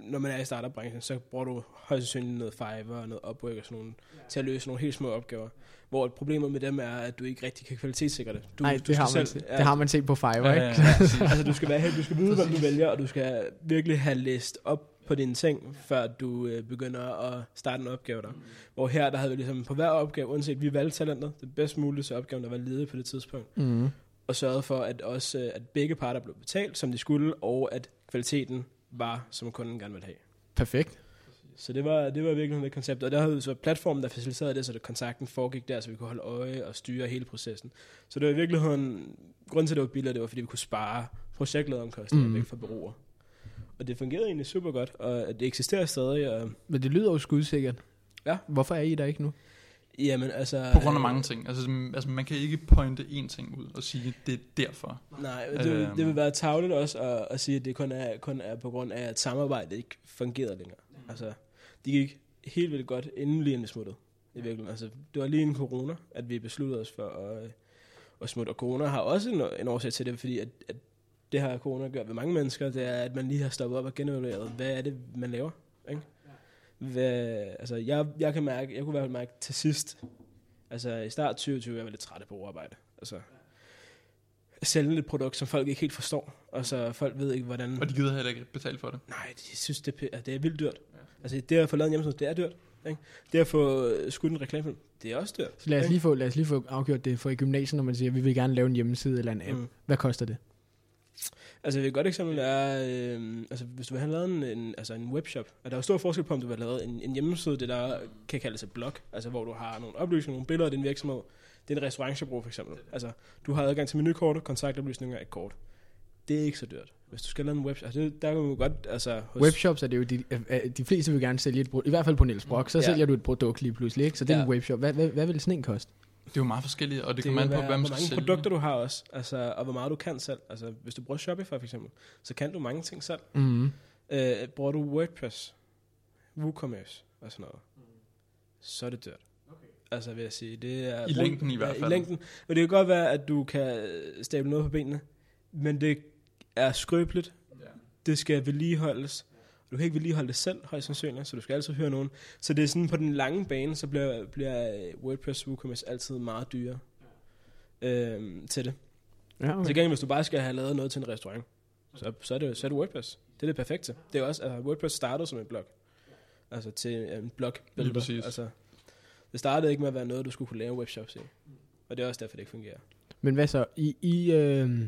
Speaker 3: når man er i startup-branchen, så bruger du højst sandsynligt noget Fiverr og noget Upwork og sådan nogle, til at løse nogle helt små opgaver. Hvor problemet med dem er, at du ikke rigtig kan kvalitetssikre det. Du,
Speaker 2: Nej,
Speaker 3: du
Speaker 2: det har,
Speaker 3: skal
Speaker 2: man,
Speaker 3: selv-
Speaker 2: set- det har man set på Fiverr,
Speaker 4: Ja,
Speaker 2: ikke?
Speaker 4: ja, ja.
Speaker 3: altså, du skal, være, helt- du skal vide, hvad du vælger, og du skal virkelig have læst op på dine ting, før du øh, begynder at starte en opgave der. Hvor her, der havde vi ligesom på hver opgave, uanset vi valgte talentet, det bedst mulige til opgaven, der var ledet på det tidspunkt,
Speaker 2: Mm.
Speaker 3: og sørgede for, at også øh, at begge parter blev betalt, som de skulle, og at kvaliteten var, som kunden gerne ville have.
Speaker 2: Perfekt.
Speaker 3: Så det var, det var virkelig det koncept. Og der havde vi så platformen, der faciliterede det, så det kontakten foregik der, så vi kunne holde øje og styre hele processen. Så det var i virkeligheden, grunden til, at det var billigere, det var, fordi vi kunne spare projektlederomkostninger
Speaker 2: Mm.
Speaker 3: væk fra bureauer. Og det fungerede egentlig super godt, og det eksisterer stadig. Og,
Speaker 2: Men det lyder jo skudsikkert.
Speaker 3: Ja.
Speaker 2: Hvorfor er I der ikke nu?
Speaker 3: jamen, altså,
Speaker 4: På grund af mange ting. Altså, altså, man kan ikke pointe én ting ud og sige, det er derfor.
Speaker 3: Nej, det, vil,
Speaker 4: Øhm.
Speaker 3: det vil være tavligt også at, at sige, at det kun er, kun er på grund af, at samarbejdet ikke fungerede længere. Altså, de gik helt vildt godt, inden lige vi smuttede. I virkeligheden. Altså, det var lige en corona, at vi besluttede os for at, at smutte. Og corona har også en, en årsag til det, fordi at, at det har corona gjort ved mange mennesker, det er, at man lige har stoppet op og genevalueret, hvad er det, man laver. Ikke? Hvad, altså, jeg, jeg kan mærke, jeg kunne i hvert fald mærke til sidst, altså i start 2020, jeg var lidt træt af brugerarbejde. Altså, sælge et produkt, som folk ikke helt forstår. Altså, folk ved ikke, hvordan...
Speaker 4: Og de gider heller ikke betale for det.
Speaker 3: Nej, de synes, det er, altså, det er vildt dyrt. Altså, det at få lavet en hjemmeside, det er dyrt. Ikke? Det at få øh, skudt en reklamefilm, det er også dyrt.
Speaker 2: Så lad os
Speaker 3: ikke?
Speaker 2: lige få, lad os lige få afgjort det for i gymnasiet, når man siger, at vi vil gerne lave en hjemmeside eller en app. Mm. Hvad koster det?
Speaker 3: Altså et godt eksempel er, øh, altså hvis du vil have lavet en, en, altså en webshop, og der er jo stor forskel på, om du vil have lavet en, en hjemmeside, det der kan kaldes et blog, altså hvor du har nogle oplysninger, nogle billeder af din virksomhed. Det er en restaurantbureau for eksempel. Altså du har adgang til menukortet, kontaktoplysninger, et kort. Det er ikke så dyrt. Hvis du skal lave en webshop, altså det, der kan du godt, altså hos,
Speaker 2: Webshops er det jo, de, øh, de fleste vil gerne sælge et produkt, i hvert fald på Niels Brock, så
Speaker 3: Ja.
Speaker 2: sælger du et produkt lige pludselig, ikke? Så det er
Speaker 3: Ja.
Speaker 2: en webshop. Hvad, hvad, hvad vil sådan en koste?
Speaker 4: Det er jo meget forskelligt, og det,
Speaker 3: det
Speaker 4: kommer an på, hvad man
Speaker 3: hvor
Speaker 4: skal
Speaker 3: mange
Speaker 4: sælge.
Speaker 3: produkter du har også, altså, og hvor meget du kan selv. Altså hvis du bruger Shopify for eksempel, så kan du mange ting selv.
Speaker 2: Mm.
Speaker 3: Øh, bruger du WordPress, WooCommerce og sådan noget, så er det dyrt. Okay. Altså vil jeg sige, det er...
Speaker 4: I længden i hvert
Speaker 3: Ja,
Speaker 4: fald.
Speaker 3: I længden. Men det kan godt være, at du kan stable noget på benene, men det er skrøbeligt.
Speaker 4: Ja.
Speaker 3: Det skal vedligeholdes. Du kan ikke vedligeholde det selv, højst sandsynligt, så du skal altid høre nogen. Så det er sådan, på den lange bane, så bliver, bliver WordPress WooCommerce altid meget dyrere øhm, til det.
Speaker 2: Ja,
Speaker 3: Okay. Til gengæld, hvis du bare skal have lavet noget til en restaurant, så, så, er, det, så er det WordPress. Det er det perfekte. Det er også, altså, WordPress startede som en blog. Altså til en blog
Speaker 4: Lige præcis.
Speaker 3: Altså, det startede ikke med at være noget, du skulle kunne lave webshops i. Og det er også derfor, det ikke fungerer.
Speaker 2: Men hvad så? I, I, øh,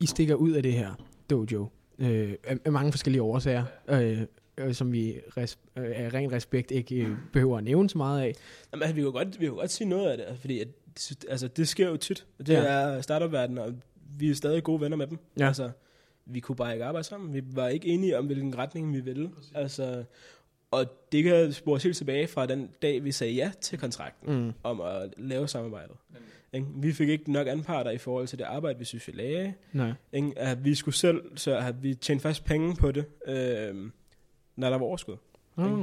Speaker 2: I stikker ud af det her dojo øh, af, af mange forskellige årsager, øh, øh, som vi res, øh, af ren respekt ikke øh, behøver at nævne så meget af.
Speaker 3: Jamen, altså, vi kan godt, vi kan godt sige noget af det, fordi at, altså, det sker jo tit. Det
Speaker 2: Ja.
Speaker 3: ja. er startup-verdenen, og vi er stadig gode venner med dem.
Speaker 2: Ja.
Speaker 3: Altså, vi kunne bare ikke arbejde sammen. Vi var ikke enige om, hvilken retning vi ville. Altså, og det kan spores helt tilbage fra den dag, vi sagde ja til kontrakten
Speaker 2: Mm.
Speaker 3: om at lave samarbejdet. Ikke? Vi fik ikke nok anparter i forhold til det arbejde, vi synes, vi lagde.
Speaker 2: Nej.
Speaker 3: Ikke? At vi skulle selv, så at vi tjente faktisk penge på det, øh, når der var overskud.
Speaker 2: Oh.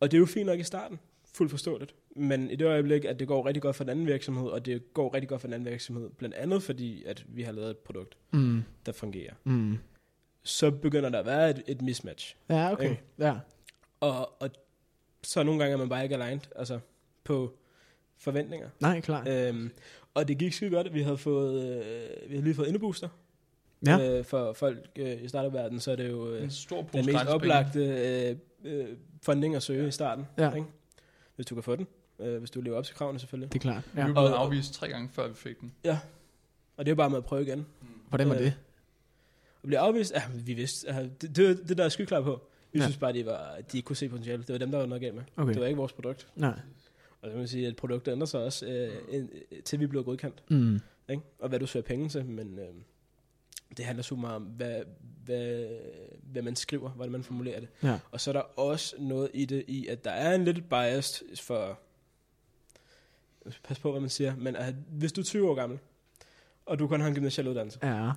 Speaker 3: Og det er jo fint nok i starten, fuldt forståeligt. Men i det øjeblik, at det går rigtig godt for den anden virksomhed, og det går rigtig godt for den anden virksomhed, blandt andet fordi, at vi har lavet et produkt,
Speaker 2: Mm.
Speaker 3: der fungerer,
Speaker 2: Mm.
Speaker 3: så begynder der at være et, et mismatch.
Speaker 2: Ja, okay.
Speaker 3: Ikke?
Speaker 2: Ja.
Speaker 3: Og, og så nogle gange er man bare ikke aligned, altså på forventninger.
Speaker 2: Nej, klart.
Speaker 3: Øhm, og det gik skide godt. Vi havde fået, øh, vi havde lige fået indebooster.
Speaker 2: Ja.
Speaker 3: Øh, for folk øh, i startupverdenen, så er det jo øh,
Speaker 4: En stor
Speaker 3: den mest oplagte øh, øh, funding at søge i starten.
Speaker 2: Ja.
Speaker 3: Ikke? Hvis du kan få den. Øh, hvis du lever op til kravene selvfølgelig.
Speaker 2: Det er klart.
Speaker 4: Vi
Speaker 2: Ja.
Speaker 4: blev blevet
Speaker 3: Og-
Speaker 4: afvist tre gange, før vi fik den.
Speaker 3: Og det er jo bare med at prøve igen.
Speaker 2: Hvordan var
Speaker 3: Øh,
Speaker 2: det?
Speaker 3: Og blive afvist, ja, vi vidste, altså, det, det, det der er skyld klar på. Vi
Speaker 2: Ja.
Speaker 3: synes bare, de, var, de ikke kunne se potentiale. Det var dem, der var noget galt med.
Speaker 2: Okay.
Speaker 3: Det var ikke vores produkt.
Speaker 2: Nej.
Speaker 3: Og så kan man sige, at produktet ændrer sig også, øh, ind, til vi blev godkendt.
Speaker 2: Mm.
Speaker 3: Ikke? Og hvad du søger penge til, men øh, det handler super meget om, hvad, hvad, hvad man skriver, hvordan man formulerer det.
Speaker 2: Ja.
Speaker 3: Og så er der også noget i det, i at der er en lidt biased for, pas på, hvad man siger, men at hvis du er 20 år gammel, og du kun har en gymnasial uddannelse,
Speaker 2: Ja.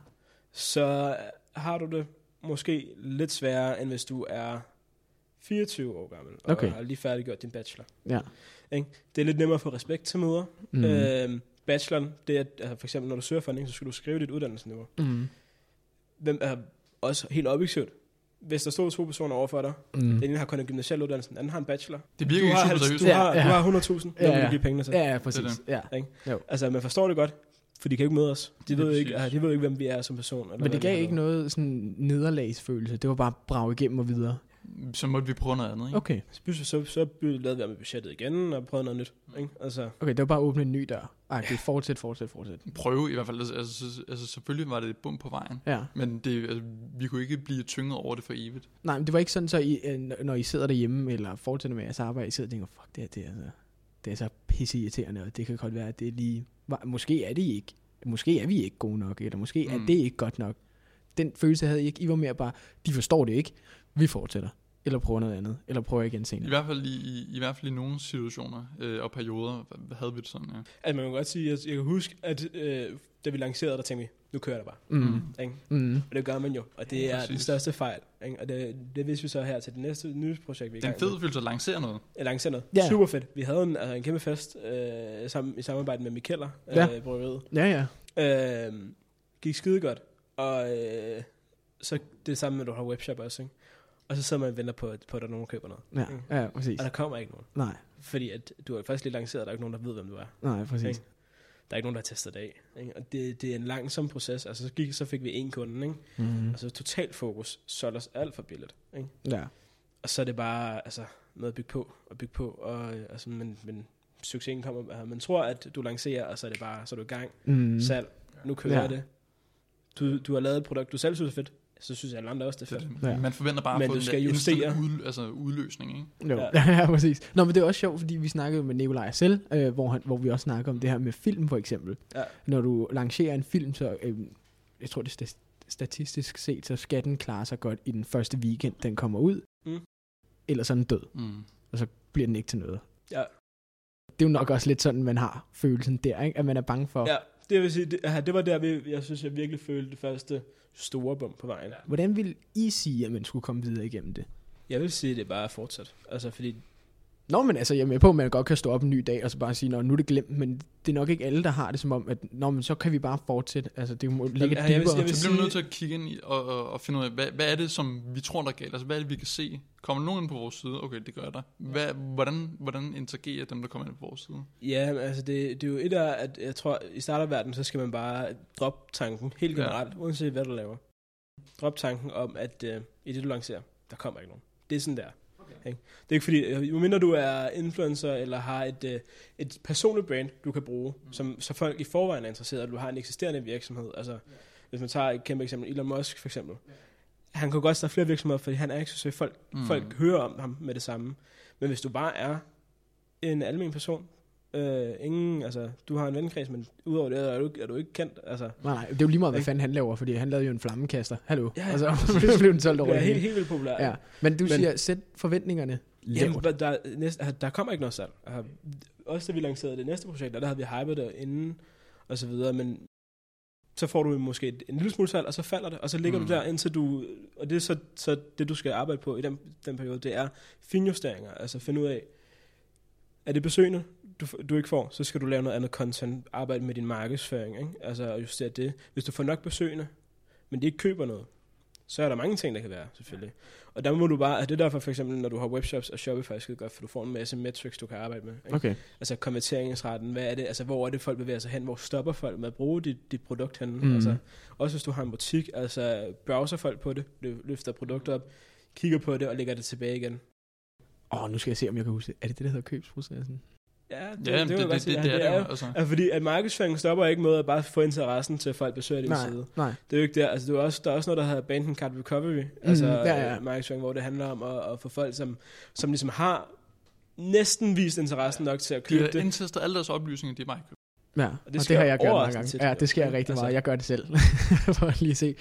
Speaker 3: så har du det måske lidt sværere, end hvis du er 24 år gammel, og
Speaker 2: Okay.
Speaker 3: har lige færdiggjort din bachelor.
Speaker 2: Ja.
Speaker 3: Ikke? Det er lidt nemmere at få respekt til møder.
Speaker 2: Mm.
Speaker 3: Øhm, bacheloren, det er, altså for eksempel når du søger funding, så skal du skrive dit uddannelsesniveau.
Speaker 2: Mm.
Speaker 3: Hvem er også helt objektivt. Hvis der stod to personer over for dig,
Speaker 2: Mm.
Speaker 3: den ene har kun en gymnasial uddannelse, den anden har en bachelor.
Speaker 4: Det
Speaker 3: Du
Speaker 4: virker ikke
Speaker 3: har,
Speaker 4: super seriøst.
Speaker 3: du
Speaker 2: Ja,
Speaker 3: har,
Speaker 2: ja.
Speaker 3: du har 100.000,
Speaker 2: Ja,
Speaker 3: ja, vil
Speaker 2: ja.
Speaker 3: du give pengene til.
Speaker 2: Ja, ja, præcis.
Speaker 4: Det
Speaker 2: Ja.
Speaker 3: Altså, man forstår det godt, for de kan ikke møde os. De ved, ikke, altså, de ved ikke, hvem vi er som person. Eller
Speaker 2: Men det gav ikke noget sådan nederlagsfølelse. Det var bare brag igennem og videre.
Speaker 4: Så måtte vi prøve noget andet, ikke?
Speaker 2: Okay.
Speaker 3: Så, så, så lavede vi med budgettet igen, og prøvede noget nyt. Ikke? Altså,
Speaker 2: Okay, det var bare at åbne en ny dør. Ej, det er fortsæt, fortsæt, fortsæt.
Speaker 4: Prøve i hvert fald. Altså, altså, altså selvfølgelig var det et bum på vejen.
Speaker 2: Ja.
Speaker 4: Men det, altså, vi kunne ikke blive tynget over det for evigt.
Speaker 2: Nej, men det var ikke sådan, så I, øh, når I sidder derhjemme, eller fortsætter med jeres arbejde, I sidder og tænker, fuck, det her, det er, altså, det er så pisse irriterende, og det kan godt være, at det er lige... Måske er det ikke. Måske er vi ikke gode nok, eller måske mm. er det ikke godt nok. Den følelse havde I ikke. I var mere bare, de forstår det ikke. Vi fortsætter. Eller prøver noget andet. Eller prøver igen
Speaker 4: I
Speaker 2: senere.
Speaker 4: hvert fald i, i, i, hvert fald i nogle situationer øh, og perioder havde vi det sådan, ja.
Speaker 3: altså, man kan godt sige, at jeg kan huske, at øh, da vi lancerede, der tænkte vi, nu kører det bare.
Speaker 2: Mm.
Speaker 3: Ikke?
Speaker 2: Mm.
Speaker 3: Og det gør man jo, og det
Speaker 4: Ja,
Speaker 3: er
Speaker 4: præcis.
Speaker 3: den største fejl. Ikke? Og det, det vidste vi så her til det næste nye projekt, vi er i
Speaker 4: Det er en fed følelse at lancere noget.
Speaker 3: Jeg lancerer noget.
Speaker 2: Ja.
Speaker 3: Ja. Super fedt. Vi havde en, altså en kæmpe fest øh, sammen, i samarbejde med Mikeller,
Speaker 2: Ja.
Speaker 3: øh, bryggeriet.
Speaker 2: Ja, ja.
Speaker 3: Øh, gik skide godt. Og øh, så det samme med, at du har webshop også, ikke? Og så sidder man og venter på, at, på, at der er nogen, der køber noget.
Speaker 2: Ja, ja, præcis.
Speaker 3: Og der kommer ikke nogen.
Speaker 2: Nej,
Speaker 3: Fordi at du har faktisk lige lanceret, og der er ikke nogen, der ved, hvem du er.
Speaker 2: nej, præcis.
Speaker 3: Ikke? Der er ikke nogen, der har testet det af. Ikke? Og det, det er en langsom proces. Altså, så, gik, så fik vi en kunde, ikke?
Speaker 2: Mm.
Speaker 3: Altså, total fokus. Solgte os alt for billigt. Ikke?
Speaker 2: Ja.
Speaker 3: Og så er det bare altså, noget at bygge på og bygge på. Og, altså, men, men succesen kommer. Altså, man tror, at du lancerer, og så er det bare, så er du i gang.
Speaker 2: Mm.
Speaker 3: Salg. Nu kører
Speaker 2: ja.
Speaker 3: det. Du, du har lavet et produkt, du selv synes er fedt. Så synes alle andre også, det er fedt.
Speaker 4: det.
Speaker 2: Ja.
Speaker 4: Man forventer bare
Speaker 3: Men
Speaker 4: at få
Speaker 3: du skal justere.
Speaker 4: Ud, altså udløsning, ikke?
Speaker 2: Jo. Ja.
Speaker 3: Ja.
Speaker 2: præcis. Nå, men det er også sjovt, fordi vi snakkede med Nikolaj selv, øh, hvor, han, hvor vi også snakker om det her med film, for eksempel.
Speaker 3: Ja.
Speaker 2: Når du lancerer en film, så øh, jeg tror, det er sta- statistisk set, så skal den klare sig godt i den første weekend, den kommer ud.
Speaker 3: Mm.
Speaker 2: Ellers er den død,
Speaker 4: Mm.
Speaker 2: og så bliver den ikke til noget.
Speaker 3: Ja.
Speaker 2: Det er jo nok også lidt sådan, man har følelsen der, ikke? at man er bange for,
Speaker 3: Ja, det vil sige, det, ja, det var der, jeg synes, jeg virkelig følte det første store bump på vejen.
Speaker 2: hvordan vil I sige, at man skulle komme videre igennem det?
Speaker 3: Jeg vil sige, det er bare fortsat. Altså, fordi
Speaker 2: Nå, men altså, jeg er med på, at man godt kan stå op en ny dag, og så bare sige, Nå, nu er det glemt, men det er nok ikke alle, der har det som om, at Nå, men så kan vi bare fortsætte. Altså, det må ligge
Speaker 3: ja, jeg vil-
Speaker 2: dybere.
Speaker 3: jeg vil-
Speaker 4: Så bliver
Speaker 3: sige-
Speaker 4: vi nødt til at kigge ind i og, og, og finde ud af, hvad, hvad er det, som vi tror, der er galt? Altså, hvad er det, vi kan se? Kommer nogen ind på vores side? Okay, det gør der. Hvad, hvordan, hvordan interagerer dem, der kommer ind på vores side?
Speaker 3: Ja, altså det, det er jo et af, at jeg tror, i starterverdenen, så skal man bare droppe tanken, helt generelt, ja. uanset hvad du laver. Drop tanken om, at øh, i det du lancerer, der kommer ikke nogen. Det er sådan der. Okay. Ikke? Det er ikke fordi, øh, mindre du er influencer, eller har et, øh, et personligt brand, du kan bruge, mm. som, så folk i forvejen er interesseret, og du har en eksisterende virksomhed. Altså, ja. hvis man tager et kæmpe eksempel, Elon Musk for eksempel. Ja. Han kan godt starte flere virksomheder, fordi han er ikke så søg. Folk,
Speaker 4: Mm.
Speaker 3: mm. folk hører om ham med det samme. Men hvis du bare er en almen person, øh, ingen, altså, du har en vennekreds, men udover det er du, ikke- er du ikke kendt. Altså,
Speaker 2: Nej, nej, det er jo lige meget, hvad fanden han laver, fordi han lavede jo en flammekaster. Hallo.
Speaker 3: Ja, ja,
Speaker 2: og så blev den solgt over
Speaker 3: er
Speaker 2: det
Speaker 3: helt, helt vildt populær.
Speaker 2: Ja, men du
Speaker 3: Men-
Speaker 2: siger, sæt forventningerne
Speaker 3: Jamen, der, der, næste, altså, der kommer ikke noget salg. Altså, også da vi lancerede det næste projekt, der, der havde vi hypet det inden, og så videre, men så får du måske et, en lille smule salg, og så falder det, og så ligger
Speaker 4: mm.
Speaker 3: du der, indtil du, og det er så, så det, du skal arbejde på i den, den periode, det er finjusteringer, altså finde ud af, er det besøgende, du, du ikke får, så skal du lave noget andet content, arbejde med din markedsføring, ikke? altså at justere det. Hvis du får nok besøgende, men de ikke køber noget, så er der mange ting, der kan være, selvfølgelig. Og der må du bare, det er derfor for eksempel, når du har webshops og Shopify, skide godt, for du får en masse metrics, du kan arbejde med. Ikke?
Speaker 2: Okay.
Speaker 3: Altså konverteringsraten, hvad er det, altså hvor er det, folk bevæger sig hen, hvor stopper folk med at bruge dit, dit produkt hen. Mm. Altså, også hvis du har en butik, altså browser folk på det, lø- løfter produkter op, kigger på det og lægger det tilbage igen.
Speaker 2: Åh, oh, nu skal jeg se, om jeg kan huske det. Er det det, der hedder købsprocessen?
Speaker 3: Ja, det,
Speaker 4: Ja,
Speaker 3: det,
Speaker 4: det, det,
Speaker 3: jeg
Speaker 4: det,
Speaker 3: godt
Speaker 4: det,
Speaker 3: sige.
Speaker 4: det,
Speaker 3: Ja,
Speaker 4: er det
Speaker 3: jo.
Speaker 4: Altså.
Speaker 3: Altså, fordi at markedsføring stopper ikke med at bare få interessen til, at folk besøger din
Speaker 2: Nej,
Speaker 3: side.
Speaker 2: nej.
Speaker 3: Det er jo ikke der. Altså, det er også, der er også noget, der hedder Banding Card Recovery.
Speaker 2: Mhm,
Speaker 3: Altså
Speaker 2: ja, ja.
Speaker 3: øh, markedsføring, hvor det handler om at, at få folk, som, som ligesom har næsten vist interessen nok til at
Speaker 4: De
Speaker 3: købe
Speaker 4: har
Speaker 3: det.
Speaker 4: indtastet alle deres oplysninger, de er købt.
Speaker 2: Ja, og det, og det har jeg gjort mange gange.
Speaker 3: tit,
Speaker 2: ja, det sker rigtig
Speaker 3: Altså-
Speaker 2: meget. Jeg gør det selv, for at lige se.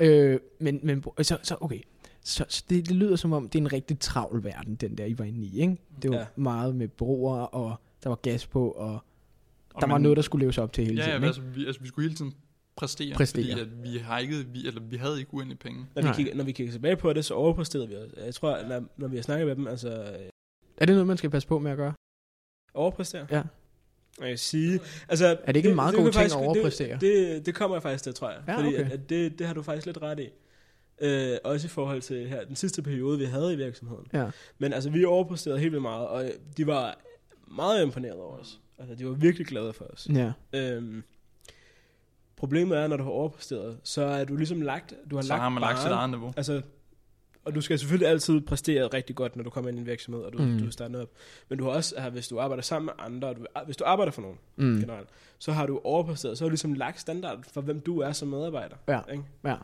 Speaker 2: Øh, men, men så, så okay. Så, så det, det lyder som om, det er en rigtig travl verden, den der, I var inde i, ikke? Det var
Speaker 3: Ja.
Speaker 2: meget med broer, og der var gas på, og
Speaker 4: Og
Speaker 2: der var
Speaker 4: man-
Speaker 2: noget, der skulle leves op til hele
Speaker 4: Ja,
Speaker 2: tiden,
Speaker 4: ja
Speaker 2: ikke?
Speaker 4: altså, vi, altså, vi skulle hele tiden præstere,
Speaker 2: Præstere.
Speaker 4: fordi at vi, har ikke, vi, eller, vi havde ikke uendelig penge.
Speaker 3: Når vi,
Speaker 2: Nej.
Speaker 3: kigger, når vi kigger tilbage på det, så overpræsterede vi også. Jeg tror, når, når vi har snakket med dem, altså øh,
Speaker 2: Er det noget, man skal passe på med at gøre?
Speaker 3: overpræstere.
Speaker 2: Ja.
Speaker 3: Og jeg vil sige, altså...
Speaker 2: Er det ikke en meget god
Speaker 3: kan
Speaker 2: ting
Speaker 3: faktisk-
Speaker 2: at overpræstere?
Speaker 3: Det, det, det kommer jeg faktisk til, tror jeg.
Speaker 2: Ja,
Speaker 3: fordi
Speaker 2: okay.
Speaker 3: at, at det, det har du faktisk lidt ret i. Øh, også i forhold til her, den sidste periode, vi havde i virksomheden.
Speaker 2: Ja.
Speaker 3: Men altså, vi overpræsterede helt vildt meget, og de var meget imponeret over os. Altså, de var virkelig glade for os.
Speaker 2: Ja.
Speaker 3: Øhm, problemet er, når du har overpræsteret, så er du ligesom lagt, du har
Speaker 4: Så
Speaker 3: lagt
Speaker 4: har man lagt sit eget niveau.
Speaker 3: Altså, og du skal selvfølgelig altid præstere rigtig godt, når du kommer ind i en virksomhed, og du,
Speaker 2: Mm.
Speaker 3: du starter op. Men du har også, her, hvis du arbejder sammen med andre, og du, hvis du arbejder for nogen
Speaker 2: mm.
Speaker 3: generelt, så har du overpræsteret, så har du ligesom lagt standard for, hvem du er som medarbejder.
Speaker 2: Ja.
Speaker 3: Ikke?
Speaker 2: Ja.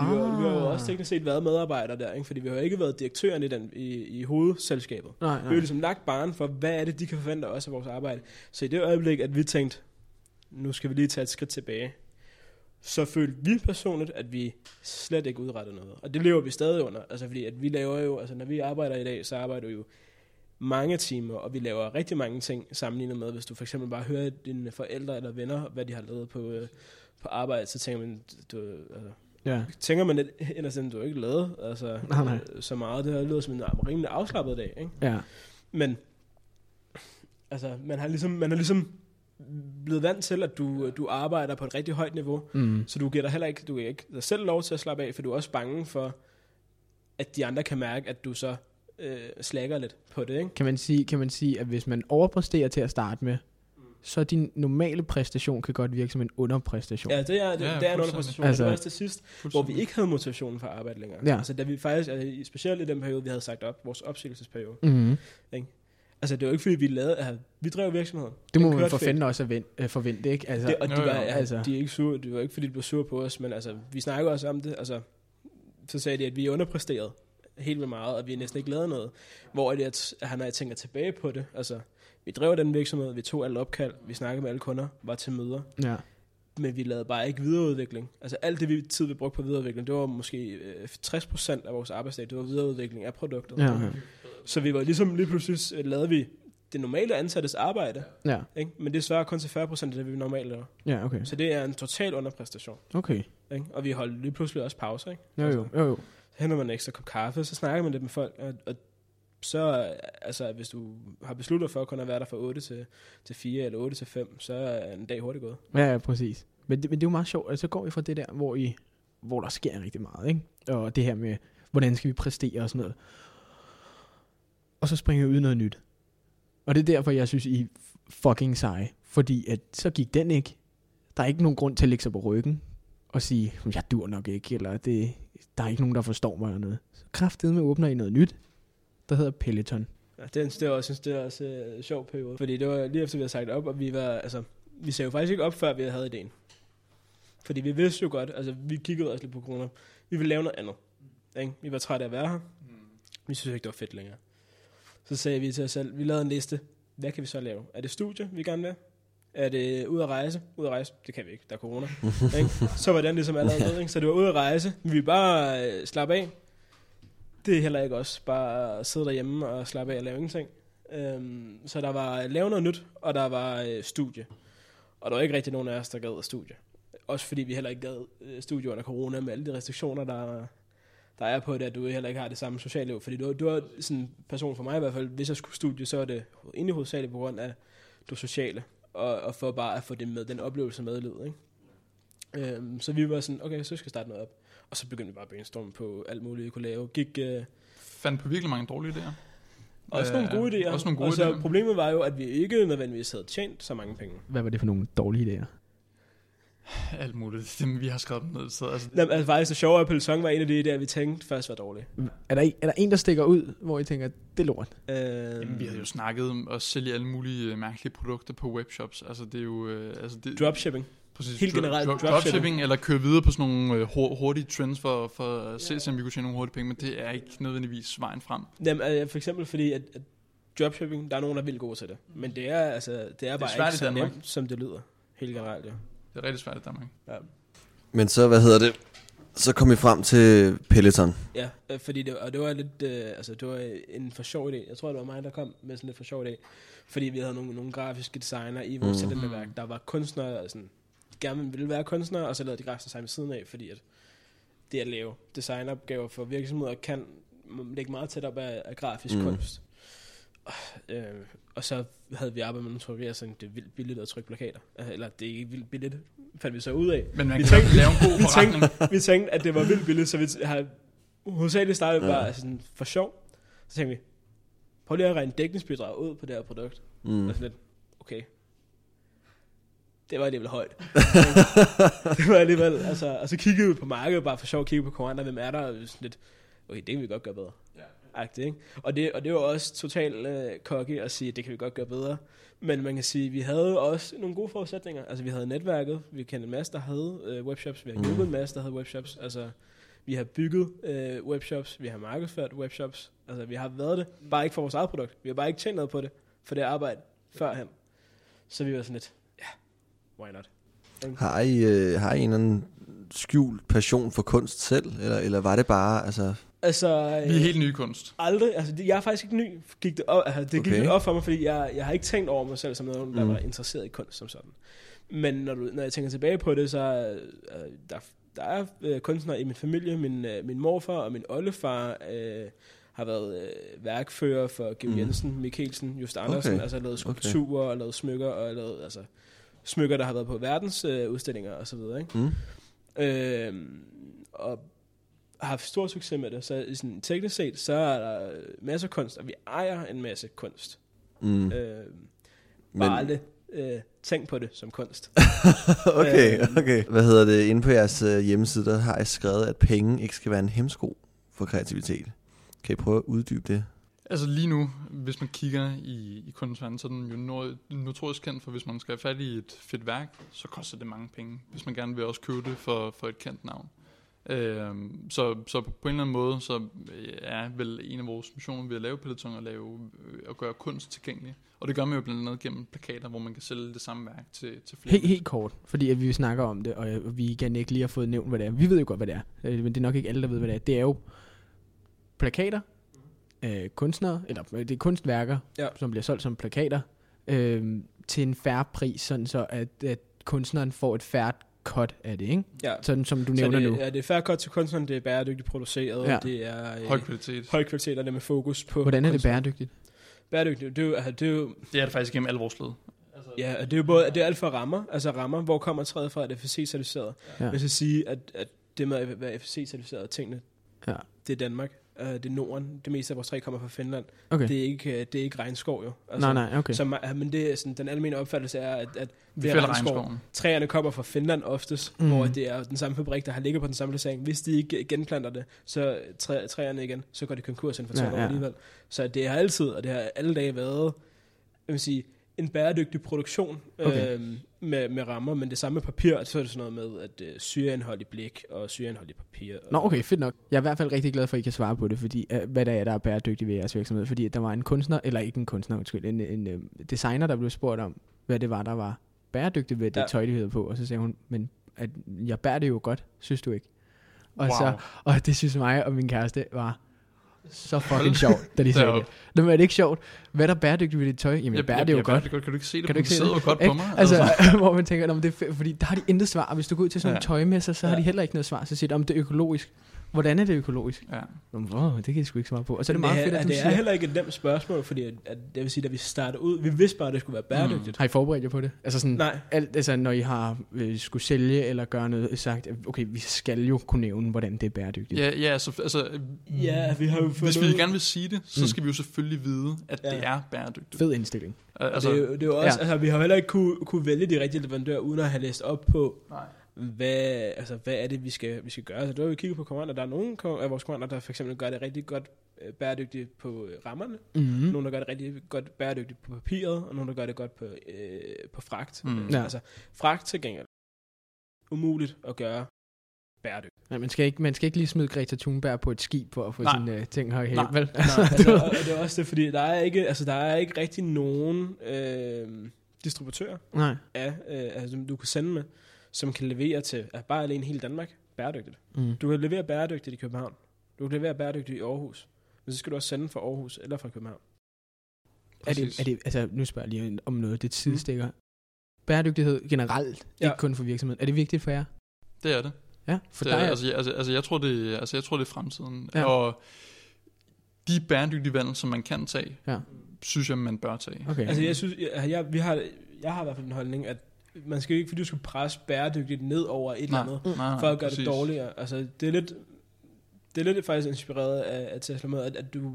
Speaker 3: Og vi, har, vi har jo
Speaker 2: Ah.
Speaker 3: også teknisk set været medarbejdere der, ikke? fordi vi har ikke været direktøren i, den, i, i hovedselskabet.
Speaker 2: Nej,
Speaker 3: Vi har
Speaker 2: nej.
Speaker 3: jo ligesom lagt barn for, hvad er det, de kan forvente os af vores arbejde. Så i det øjeblik, at vi tænkte, nu skal vi lige tage et skridt tilbage, så følte vi personligt, at vi slet ikke udrettede noget. Og det lever vi stadig under. Altså fordi, at vi laver jo, altså når vi arbejder i dag, så arbejder vi jo mange timer, og vi laver rigtig mange ting sammenlignet med, hvis du for eksempel bare hører dine forældre eller venner, hvad de har lavet på, øh, på arbejde, så tænker man, du, altså,
Speaker 2: Ja.
Speaker 3: tænker man lidt inderst, inde, du ikke lavet altså,
Speaker 2: Nej, nej.
Speaker 3: øh, så meget. Det har lyder som en rimelig afslappet dag, ikke?
Speaker 2: Ja.
Speaker 3: Men altså, man har ligesom, man har ligesom blevet vant til, at du, du arbejder på et rigtig højt niveau,
Speaker 2: Mm.
Speaker 3: så du giver dig heller ikke, du giver ikke dig selv lov til at slappe af, for du er også bange for, at de andre kan mærke, at du så øh, slækker lidt på det, ikke?
Speaker 2: Kan man, sige, kan man sige, at hvis man overpræsterer til at starte med, så din normale præstation kan godt virke som en underpræstation.
Speaker 3: Ja, det er, det,
Speaker 4: Ja,
Speaker 3: det er en underpræstation.
Speaker 2: Altså-
Speaker 3: det var også til sidst, hvor vi ikke havde motivationen for at arbejde længere.
Speaker 2: Ja.
Speaker 3: Altså, da vi faktisk, altså, specielt i den periode, vi havde sagt op, vores opsigelsesperiode.
Speaker 2: Mm-hmm.
Speaker 3: Altså, det var ikke fordi, vi lavede, altså, vi drev virksomheden.
Speaker 2: Det må man for fanden også forvente, øh, forvente ikke? Altså,
Speaker 3: Det, og de, var, ja,
Speaker 2: altså.
Speaker 3: de er ikke sure, det var ikke fordi, de blev sure på os, men altså, vi snakkede også om det, altså, så sagde de, at vi er underpræsteret helt vildt meget, og vi har næsten ikke lavet noget. Hvor det, at, at når jeg tænker tilbage på det, altså, vi drev den virksomhed, vi tog alle opkald, vi snakkede med alle kunder, var til møder,
Speaker 2: ja.
Speaker 3: men vi lavede bare ikke videreudvikling. Altså alt det vi tid, vi brugte på videreudvikling, det var måske øh, 60% af vores arbejdsdag, det var videreudvikling af produktet.
Speaker 2: Ja, okay.
Speaker 3: Så vi var ligesom lige pludselig, øh, lavede vi det normale ansattes arbejde,
Speaker 2: ja.
Speaker 3: ikke? men det svarer kun til 40% af det, vi normalt laver.
Speaker 2: Ja, okay.
Speaker 3: Så det er en total underpræstation.
Speaker 2: Okay.
Speaker 3: Ikke? Og vi holdt lige pludselig også pauser. Ikke?
Speaker 2: Jo, jo, jo, jo.
Speaker 3: Så henter man en ekstra kop kaffe, så snakker man lidt med folk, og, og så, altså, hvis du har besluttet for at kun at være der fra 8 til, til 4 eller 8 til 5, så er en dag hurtigt gået.
Speaker 2: Ja, ja, præcis. Men det, men det er jo meget sjovt. Altså, så går vi fra det der, hvor, I, hvor der sker rigtig meget, ikke? Og det her med, hvordan skal vi præstere og sådan noget. Og så springer vi ud noget nyt. Og det er derfor, jeg synes, I er fucking seje. Fordi at så gik den ikke. Der er ikke nogen grund til at lægge sig på ryggen og sige, jeg dur nok ikke, eller det, der er ikke nogen, der forstår mig eller noget. Så med åbner I noget nyt, der hedder Peloton.
Speaker 3: Ja, det, er, det er også, synes, det er også øh, en sjov periode. Fordi det var lige efter, vi havde sagt op, og vi var, altså, vi sagde jo faktisk ikke op, før vi havde ideen. Fordi vi vidste jo godt, altså vi kiggede også lidt på corona, vi ville lave noget andet. Ikke? Vi var trætte af at være her. Vi synes ikke, det var fedt længere. Så sagde vi til os selv, vi lavede en liste. Hvad kan vi så lave? Er det studie, vi gerne vil? Er det ud at rejse? Ud at rejse? Det kan vi ikke, der er corona. ikke? Så var den ligesom allerede ved, ikke? Så det var ud at rejse. Vi ville bare øh, slappe af. Det er heller ikke også Bare at sidde derhjemme og slappe af og lave ingenting. Øhm, så der var øh, lave noget nyt, og der var øh, studie. Og der var ikke rigtig nogen af os, der gad studie. Også fordi vi heller ikke gad øh, studie under corona med alle de restriktioner, der, der er på det, at du heller ikke har det samme sociale liv. Fordi du, du er sådan en person for mig i hvert fald, hvis jeg skulle studie, så er det egentlig hovedsageligt på grund af det sociale. Og, og for bare at få det med, den oplevelse med i livet. Ikke? Øhm, så vi var sådan, okay, så skal vi starte noget op. Og så begyndte vi bare at brainstorme på alt muligt, vi kunne lave. Gik, øh,
Speaker 4: Fandt på virkelig mange dårlige idéer.
Speaker 3: også nogle gode idéer.
Speaker 4: Også nogle gode
Speaker 3: og så
Speaker 4: idéer.
Speaker 3: problemet var jo, at vi ikke nødvendigvis havde tjent så mange penge.
Speaker 2: Hvad var det for nogle dårlige idéer?
Speaker 4: Alt muligt. Dem, vi har skrevet dem ned. Så, altså,
Speaker 3: Jamen, altså faktisk, det sjove er, at Peloton var en af de idéer, vi tænkte først var dårlige.
Speaker 2: Er der, er der en, der stikker ud, hvor I tænker, det er lort?
Speaker 3: Øh,
Speaker 4: Jamen, vi havde jo snakket om at sælge alle mulige øh, mærkelige produkter på webshops. Altså, det er jo... Øh, altså, det,
Speaker 3: dropshipping.
Speaker 4: præcis,
Speaker 3: helt generelt
Speaker 4: dro-
Speaker 3: dropshipping.
Speaker 4: dropshipping, eller køre videre på sådan nogle hur- hurtige trends for, for at se, om vi kunne tjene nogle hurtige penge, men det er ikke nødvendigvis vejen frem.
Speaker 3: Jamen, øh, for eksempel fordi, at, at dropshipping, der er nogen, der er vildt gode til det. Men det er, altså, det er bare
Speaker 4: svært
Speaker 3: ikke så nemt, som det lyder. Helt generelt, ja.
Speaker 4: Det er rigtig svært i Danmark.
Speaker 3: Ja,
Speaker 5: Men så, hvad hedder det? Så kom vi frem til Peloton.
Speaker 3: ja øh, fordi det, og det var lidt, øh, altså det var en for sjov idé. Jeg tror, det var mig, der kom med sådan lidt for sjov idé. Fordi vi havde nogle, nogle grafiske designer i vores
Speaker 5: Mm.
Speaker 3: talentværk, der var kunstnere, altså gerne ville være kunstnere, og så lavede de grafisk design ved siden af, fordi at det at lave designopgaver for virksomheder kan ligge meget tæt op af, af grafisk
Speaker 5: mm.
Speaker 3: kunst. Øh, og så havde vi arbejdet med nogle trykkerier, så det er vildt billigt at trykke plakater. Øh, Eller det er ikke vildt billigt, fandt vi så ud af.
Speaker 4: Men man
Speaker 3: Vi
Speaker 4: kan
Speaker 3: tænkte-
Speaker 4: lave en god
Speaker 3: vi
Speaker 4: forretning.
Speaker 3: tænkte, vi tænkte, at det var vildt billigt, så vi har hovedsageligt startet
Speaker 5: Ja.
Speaker 3: bare altså sådan for sjov. Så tænkte vi, prøv lige at regne dækningsbidrag ud på det her produkt. Mm.
Speaker 5: Mm.
Speaker 3: Og sådan lidt, okay. Det var alligevel højt. det var alligevel, altså, og så kiggede vi på markedet, bare for sjov, kiggede på konkurrenter, hvem er der, og sådan lidt, okay, det kan vi godt gøre bedre.
Speaker 4: Ja.
Speaker 3: Agtigt, ikke? Og, det, og det var også totalt øh, cocky at sige, at det kan vi godt gøre bedre. Men man kan sige, at vi havde også nogle gode forudsætninger. Altså, vi havde netværket. Vi kendte en masse, der havde øh, webshops. Vi har
Speaker 5: Mm.
Speaker 3: hjulpet en masse, der havde webshops. Altså, vi har bygget øh, webshops. Vi har markedsført webshops. Altså, vi har været det. Bare ikke for vores eget produkt. Vi har bare ikke tjent noget på det. For det arbejde førhen. Så vi var sådan lidt, ja, why not?
Speaker 5: Har I, øh, har I en eller anden skjult passion for kunst selv? Eller, eller var det bare, altså...
Speaker 3: Altså,
Speaker 4: Vi er helt nye kunst.
Speaker 3: Aldrig, altså jeg er faktisk ikke ny, gik det op, altså, det gik
Speaker 5: Okay.
Speaker 3: op for mig, fordi jeg, jeg har ikke tænkt over mig selv som nogen, der
Speaker 5: Mm.
Speaker 3: var interesseret i kunst som sådan. Men når, du, når jeg tænker tilbage på det, så øh, der, der er øh, kunstnere i min familie. Min, øh, min morfar og min oldefar øh, har været øh, værkfører for Georg
Speaker 5: Mm.
Speaker 3: mm. Jensen, Mikkelsen, Just Andersen,
Speaker 5: Okay.
Speaker 3: altså lavet skulpturer og lavet smykker og lavet altså, smykker, der har været på verdens øh, udstillinger og så videre. Ikke?
Speaker 5: Mm.
Speaker 3: Øh, og har haft stor succes med det. Så i sådan, teknisk set, så er der masser af kunst, og vi ejer en masse kunst.
Speaker 5: Mm.
Speaker 3: Øh,
Speaker 5: Men,
Speaker 3: bare aldrig øh, tænk på det som kunst.
Speaker 5: okay,
Speaker 3: Øhm.
Speaker 5: okay. Hvad hedder det? Inde på jeres øh, hjemmeside, der har jeg skrevet, at penge ikke skal være en hemsko for kreativitet. Kan I prøve at uddybe det?
Speaker 4: Altså lige nu, hvis man kigger i, i kunstens verden, så er den jo no- notorisk kendt for, hvis man skal have fat i et fedt værk, så koster det mange penge. Hvis man gerne vil også købe det for, for et kendt navn. Øhm, så, så på en eller anden måde, så øh, er vel en af vores missioner ved at lave Peloton at, lave, øh, at gøre kunst tilgængelig. Og det gør man jo blandt andet gennem plakater, hvor man kan sælge det samme værk til, til flere.
Speaker 2: Helt, helt kort, fordi at vi snakker om det, og øh, vi igen ikke lige har fået nævnt, hvad det er. Vi ved jo godt, hvad det er, øh, men det er nok ikke alle, der ved, hvad det er. Det er jo plakater, øh, kunstnere, eller øh, det er kunstværker,
Speaker 3: Ja.
Speaker 2: som bliver solgt som plakater, øh, til en færre pris, sådan så at, at kunstneren får et færre cut af det, ikke?
Speaker 3: Ja.
Speaker 2: Sådan som du
Speaker 3: Så
Speaker 2: nævner
Speaker 3: det,
Speaker 2: nu.
Speaker 3: ja, det er fair cut til kunstneren, det er bæredygtigt produceret,
Speaker 2: Ja.
Speaker 3: det er øh,
Speaker 4: Høj kvalitet.
Speaker 3: høj kvalitet, og det er med fokus på
Speaker 2: Hvordan er det bæredygtigt?
Speaker 3: Bæredygtigt, det er jo, altså, det er jo
Speaker 4: Det er det faktisk gennem alle vores led.
Speaker 3: Ja, og det er jo både, det er alt for rammer, altså rammer, hvor kommer træet fra, at det er FSC-certificeret.
Speaker 2: Ja.
Speaker 3: Jeg skal sige, at, at det med at være FSC-certificeret tingene,
Speaker 2: Ja.
Speaker 3: det er Danmark, uh, det er Norden, det meste af vores træ kommer fra Finland.
Speaker 2: Okay.
Speaker 3: Det, er ikke, øh, det er ikke regnskov jo.
Speaker 2: nej, nej, okay.
Speaker 3: Så, ma- men det er sådan, den almindelige opfattelse er, at, at
Speaker 4: Vi
Speaker 3: det er regnskov.
Speaker 4: regnskoven.
Speaker 3: Træerne kommer fra Finland oftest,
Speaker 2: Mm.
Speaker 3: hvor det er den samme fabrik, der har ligget på den samme placering. Hvis de ikke genplanter det, så træ, træerne igen, så går de konkurs inden for
Speaker 2: Ja,
Speaker 3: 12
Speaker 2: ja.
Speaker 3: år alligevel. Så det har altid, og det har alle dage været, jeg vil sige, en bæredygtig produktion
Speaker 2: Okay.
Speaker 3: øhm, med, med rammer, men det samme med papir, så er det sådan noget med, at øh, syreindhold i blik og syreindhold i papir.
Speaker 2: Nå,
Speaker 3: og,
Speaker 2: okay, fedt nok. Jeg er i hvert fald rigtig glad for, at I kan svare på det, fordi uh, hvad der er, der er bæredygtigt ved jeres virksomhed. Fordi der var en kunstner, eller ikke en kunstner, undskyld, en, en uh, designer, der blev spurgt om, hvad det var, der var bæredygtigt ved det. Ja. tøj, de havde på. Og så sagde hun, men at jeg bærer det jo godt, synes du ikke? Og,
Speaker 4: Wow.
Speaker 2: så, og det synes mig og min kæreste var så fucking sjovt, da de sagde det. Nå, men er det ikke sjovt? Hvad er der bæredygtigt ved dit tøj? Jamen, jeg bærer det jo
Speaker 4: jeg,
Speaker 2: godt.
Speaker 4: det godt. Kan du ikke se det?
Speaker 2: Kan du ikke se
Speaker 4: sidder
Speaker 2: det?
Speaker 4: godt på mig.
Speaker 2: Altså, hvor man tænker, "Nå, men det er fordi der har de intet svar. Hvis du går ud til sådan nogle
Speaker 4: Ja.
Speaker 2: tøjmesser, så har de heller ikke noget svar. Så siger de, om det er økologisk. Hvordan er det økologisk?
Speaker 4: ja.
Speaker 2: Nå, Wow, det kan jeg sgu ikke svare på. Og så er det
Speaker 3: Men
Speaker 2: meget
Speaker 3: det,
Speaker 2: fedt,
Speaker 3: er,
Speaker 2: at du
Speaker 3: det
Speaker 2: siger,
Speaker 3: er heller ikke et nemt spørgsmål, fordi at, at, det vil sige, at vi startede ud, vi vidste bare, at det skulle være bæredygtigt.
Speaker 2: har I forberedt jer på det? Altså sådan,
Speaker 3: Nej,
Speaker 2: alt, altså når I har øh, skulle sælge eller gøre noget, sagt, okay, vi skal jo kunne nævne, hvordan det er bæredygtigt.
Speaker 4: Ja, ja altså, altså
Speaker 3: ja, vi har jo fundet
Speaker 4: hvis vi
Speaker 3: ud-
Speaker 4: gerne vil sige det, så
Speaker 2: Mm.
Speaker 4: skal vi jo selvfølgelig vide, at det
Speaker 3: Ja.
Speaker 4: er bæredygtigt.
Speaker 2: Fed indstilling.
Speaker 4: Altså,
Speaker 3: det, er jo, det er jo også,
Speaker 2: ja.
Speaker 3: altså, vi har heller ikke kunne, kunne vælge de rigtige leverandører, uden at have læst op på,
Speaker 4: nej.
Speaker 3: Hvad, altså, hvad er det, vi skal, vi skal gøre. Så der har vi kigget på kommander. Der er nogle af vores kommander, der for eksempel gør det rigtig godt øh, bæredygtigt på øh, rammerne.
Speaker 2: Mm.
Speaker 3: Mm. Nogle, der gør det rigtig godt bæredygtigt på papiret, og nogle, der gør det godt på, øh, på fragt.
Speaker 4: Mm.
Speaker 2: Ja.
Speaker 3: Altså, fragt til gengæld. Umuligt at gøre bæredygtigt.
Speaker 2: Ja, man, skal ikke, man skal ikke lige smide Greta Thunberg på et skib for at få
Speaker 4: Nej.
Speaker 2: sine uh, ting her i
Speaker 4: Nej.
Speaker 2: vel?
Speaker 3: Nej, altså, og det er også det, fordi der er ikke, altså, der er ikke rigtig nogen øh, distributører
Speaker 2: Nej.
Speaker 3: af, øh, altså, som du kan sende med, som kan levere til at bare alene hele Danmark bæredygtigt.
Speaker 2: Mm.
Speaker 3: Du kan levere bæredygtigt i København. Du kan levere bæredygtigt i Aarhus. Men så skal du også sende fra Aarhus eller fra København.
Speaker 2: Er det, er det, altså, nu spørger jeg lige om noget, det sidestikker. Bæredygtighed generelt, ja.
Speaker 3: Ja.
Speaker 2: ikke kun for virksomheden. Er det vigtigt for jer?
Speaker 4: Det er det.
Speaker 2: Ja, for
Speaker 4: det
Speaker 2: dig
Speaker 4: er, altså, jeg, altså, altså, jeg tror, det, altså, jeg tror, det er fremtiden.
Speaker 2: Ja.
Speaker 4: Og de bæredygtige valg, som man kan tage,
Speaker 2: Ja.
Speaker 4: synes jeg, man bør tage.
Speaker 2: Okay.
Speaker 3: Altså jeg synes, jeg, jeg, vi har, jeg har i hvert fald en holdning, at man skal ikke, fordi du skal presse bæredygtigt ned over et eller
Speaker 4: Nej,
Speaker 3: andet,
Speaker 4: nej, nej,
Speaker 3: for at gøre
Speaker 4: præcis.
Speaker 3: det dårligere. Altså det er lidt, det er lidt faktisk inspireret af, af Tesla med, at, at du,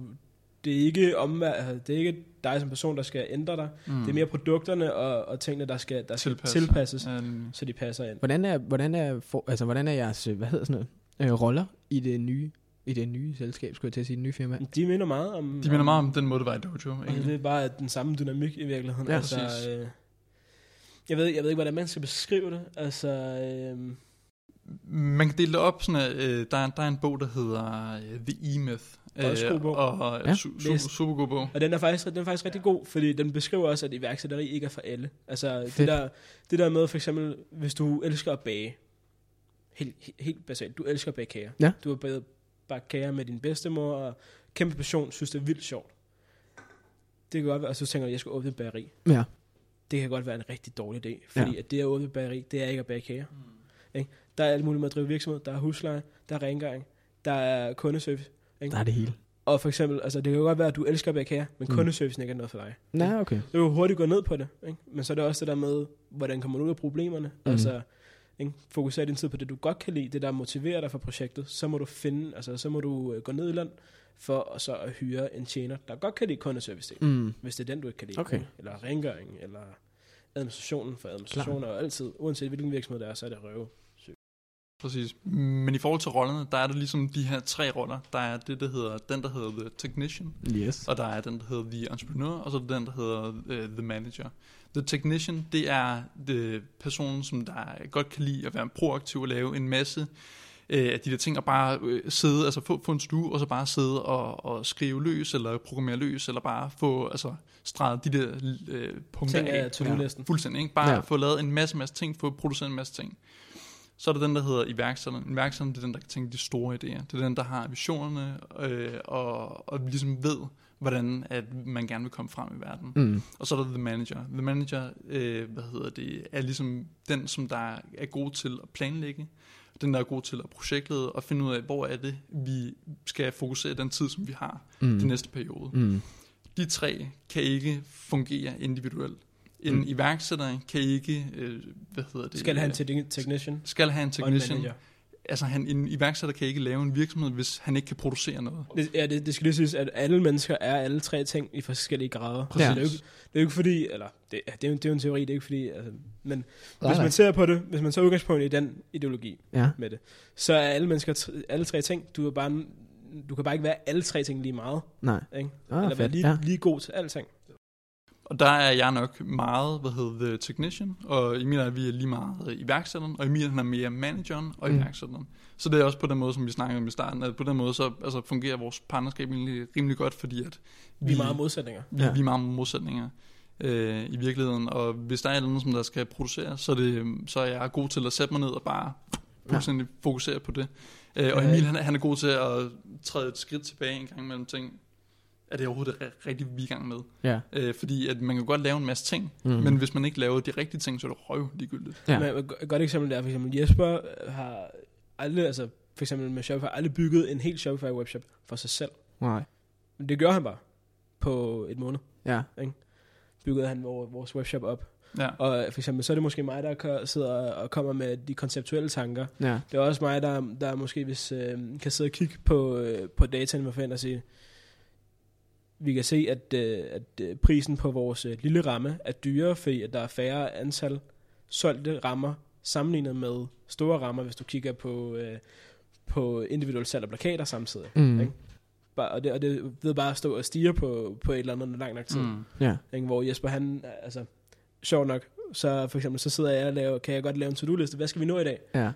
Speaker 3: det er ikke omvær, altså, det er ikke dig som person, der skal ændre dig.
Speaker 4: Mm.
Speaker 3: Det er mere produkterne og, og tingene, der skal, der skal
Speaker 4: Tilpasse.
Speaker 3: tilpasses,
Speaker 4: nemlig.
Speaker 3: så de passer ind.
Speaker 2: Hvordan er, hvordan er, for, altså, hvordan er jeres, hvad hedder sådan noget, øh, roller i det nye, i det nye selskab, skulle jeg til at sige, det nye firma?
Speaker 3: De minder meget om...
Speaker 4: De minder meget om den måde, det var i Dojo.
Speaker 3: Altså,
Speaker 4: egentlig.
Speaker 3: det er bare den samme dynamik i virkeligheden.
Speaker 2: Ja,
Speaker 3: altså,
Speaker 4: præcis.
Speaker 3: øh, jeg, ved, jeg ved ikke, hvordan man skal beskrive det. Altså, øh,
Speaker 4: Man kan dele det op sådan, at øh, der, er, der er en bog, der hedder øh, The E-Myth.
Speaker 3: Også god bog.
Speaker 4: Og
Speaker 2: Ja.
Speaker 4: su, su,
Speaker 3: Læs.
Speaker 4: super god bog.
Speaker 3: og den er, faktisk, den er faktisk rigtig god, fordi den beskriver også, at iværksætteri ikke er for alle. Altså,
Speaker 2: Fedt.
Speaker 3: det der, det der med for eksempel, hvis du elsker at bage, helt, helt, basalt, du elsker at bage kager.
Speaker 2: Ja.
Speaker 3: Du har baget bagt kager med din bedstemor, og kæmpe passion, synes det er vildt sjovt. Det kan godt være, og så tænker du, at jeg skal åbne et bageri.
Speaker 2: Ja.
Speaker 3: Det kan godt være en rigtig dårlig idé, fordi
Speaker 2: Ja.
Speaker 3: at det at åbne bageri, det er ikke at bage kager. Ikke? Der er alt muligt med at drive virksomhed. Der er husleje, der er rengøring, der er kundeservice. Ikke?
Speaker 2: Der er det hele.
Speaker 3: Og for eksempel, altså det kan jo godt være, at du elsker at bage kager, men
Speaker 2: Mm.
Speaker 3: mm. kundeservicen ikke er noget for dig.
Speaker 2: Nej, okay.
Speaker 3: Det er jo hurtigt gå ned på det, ikke? men så er det også det der med, hvordan kommer du ud af problemerne.
Speaker 2: Mm.
Speaker 3: Mm. Altså, ikke? fokusere din tid på det, du godt kan lide, det der motiverer dig for projektet. Så må du finde, altså så må du øh, gå ned i land for så at hyre en tjener, der godt kan lide kundeservice, mm. Hvis det er den, du ikke kan lide.
Speaker 2: Okay.
Speaker 3: Eller rengøring, eller administrationen for administration, og altid, uanset hvilken virksomhed det er, så er det røve.
Speaker 4: Præcis. Men i forhold til rollerne, der er der ligesom de her tre roller. Der er det, der hedder, den, der hedder The Technician,
Speaker 2: Yes.
Speaker 4: og der er den, der hedder The Entrepreneur, og så er der den, der hedder uh, The Manager. The Technician, det er det personen, som der godt kan lide at være proaktiv og lave en masse øh, af de der ting, og bare øh, sidde, altså få, få en stue, og så bare sidde og, og skrive løs, eller programmere løs, eller bare få altså, streget de der øh, punkter
Speaker 3: Ting
Speaker 4: af.
Speaker 3: er to-do-listen.
Speaker 4: Fuldstændig, ikke? Bare
Speaker 2: Ja.
Speaker 4: ja. få lavet en masse, masse ting, få produceret en masse ting. Så er der den, der hedder iværksætteren. Iværksætteren, det er den, der kan tænke de store idéer. Det er den, der har visionerne, øh, og, og ligesom ved, hvordan at man gerne vil komme frem i verden.
Speaker 2: Mm.
Speaker 4: Og så er der The Manager. The Manager, øh, hvad hedder det, er ligesom den, som der er god til at planlægge, den der er god til at projektlede og finde ud af, hvor er det, vi skal fokusere den tid, som vi har
Speaker 2: Mm.
Speaker 4: den næste periode.
Speaker 2: Mm.
Speaker 4: De tre kan ikke fungere individuelt. En
Speaker 2: Mm.
Speaker 4: iværksætter kan ikke, øh, hvad hedder det?
Speaker 3: Skal have en
Speaker 4: øh,
Speaker 3: te- technician
Speaker 4: skal have en
Speaker 3: og en
Speaker 4: technician.
Speaker 3: manager.
Speaker 4: Altså han, en iværksætter kan ikke lave en virksomhed, hvis han ikke kan producere noget.
Speaker 3: Det, ja, det, det skal lige siges, at alle mennesker er alle tre ting i forskellige grader.
Speaker 2: Præcis.
Speaker 3: Så det er jo ikke, det er jo ikke fordi, eller det, ja, det, er, jo, det er jo en teori, det er ikke fordi, altså, men
Speaker 2: Nej,
Speaker 3: hvis
Speaker 2: nej.
Speaker 3: man ser på det, hvis man tager udgangspunkt i den ideologi
Speaker 2: Ja.
Speaker 3: med det, så er alle mennesker, alle tre ting, du er bare, du kan bare ikke være alle tre ting lige meget,
Speaker 2: Nej.
Speaker 3: ikke?
Speaker 2: Ah,
Speaker 3: Eller være
Speaker 2: fedt.
Speaker 3: lige,
Speaker 2: Ja.
Speaker 3: lige god til alting.
Speaker 4: Og der er jeg nok meget, hvad hedder the technician, og Emil og vi er lige meget iværksætteren, og Emil han er mere manageren og
Speaker 2: Mm.
Speaker 4: iværksætteren. Så det er også på den måde, som vi snakkede om i starten, at på den måde så altså, fungerer vores partnerskab egentlig rimelig godt, fordi at
Speaker 3: Vi er meget modsætninger.
Speaker 4: vi,
Speaker 2: Ja.
Speaker 4: ja. vi er meget modsætninger øh, i virkeligheden, og hvis der er noget, som der skal produceres, så er, det, så er jeg god til at sætte mig ned og bare fuldstændig fokusere på det. Øh, og
Speaker 3: Ja.
Speaker 4: Emil han, er- han er god til at træde et skridt tilbage en gang mellem ting. Er det overhovedet det ri- rigtige, vi er i gang med?
Speaker 2: Ja.
Speaker 4: Øh, fordi at man kan godt lave en masse ting,
Speaker 2: Mm.
Speaker 4: men hvis man ikke laver de rigtige ting, så er det røv ligegyldigt.
Speaker 2: Ja.
Speaker 3: Men et go- et godt eksempel der, for eksempel Jesper har aldrig, altså for eksempel med Shopify, aldrig bygget en helt Shopify webshop for sig selv.
Speaker 2: Nej.
Speaker 3: Men det gjorde han bare på et måned.
Speaker 2: Ja.
Speaker 3: Byggede han vor- vores webshop op.
Speaker 4: Ja.
Speaker 3: Og for eksempel, så er det måske mig, der sidder og kommer med de konceptuelle tanker.
Speaker 2: Ja.
Speaker 3: Det er også mig, der, der måske hvis, øh, kan sidde og kigge på, øh, på dataen med forhånd og sige, vi kan se, at, øh, at øh, prisen på vores øh, lille ramme er dyrere, fordi at der er færre antal solgte rammer sammenlignet med store rammer, hvis du kigger på, øh, på individuelle salg og plakater samtidig.
Speaker 2: Mm.
Speaker 3: Ikke? Bare, og, det, og det ved bare at stå og stige på, på et eller andet lang nok tid. Mm.
Speaker 2: Ja.
Speaker 3: Ikke? Hvor Jesper, han, altså, sjovt nok, så for eksempel, så sidder jeg og laver, kan jeg godt lave en to-do-liste, hvad skal vi nå i dag?
Speaker 2: Ja.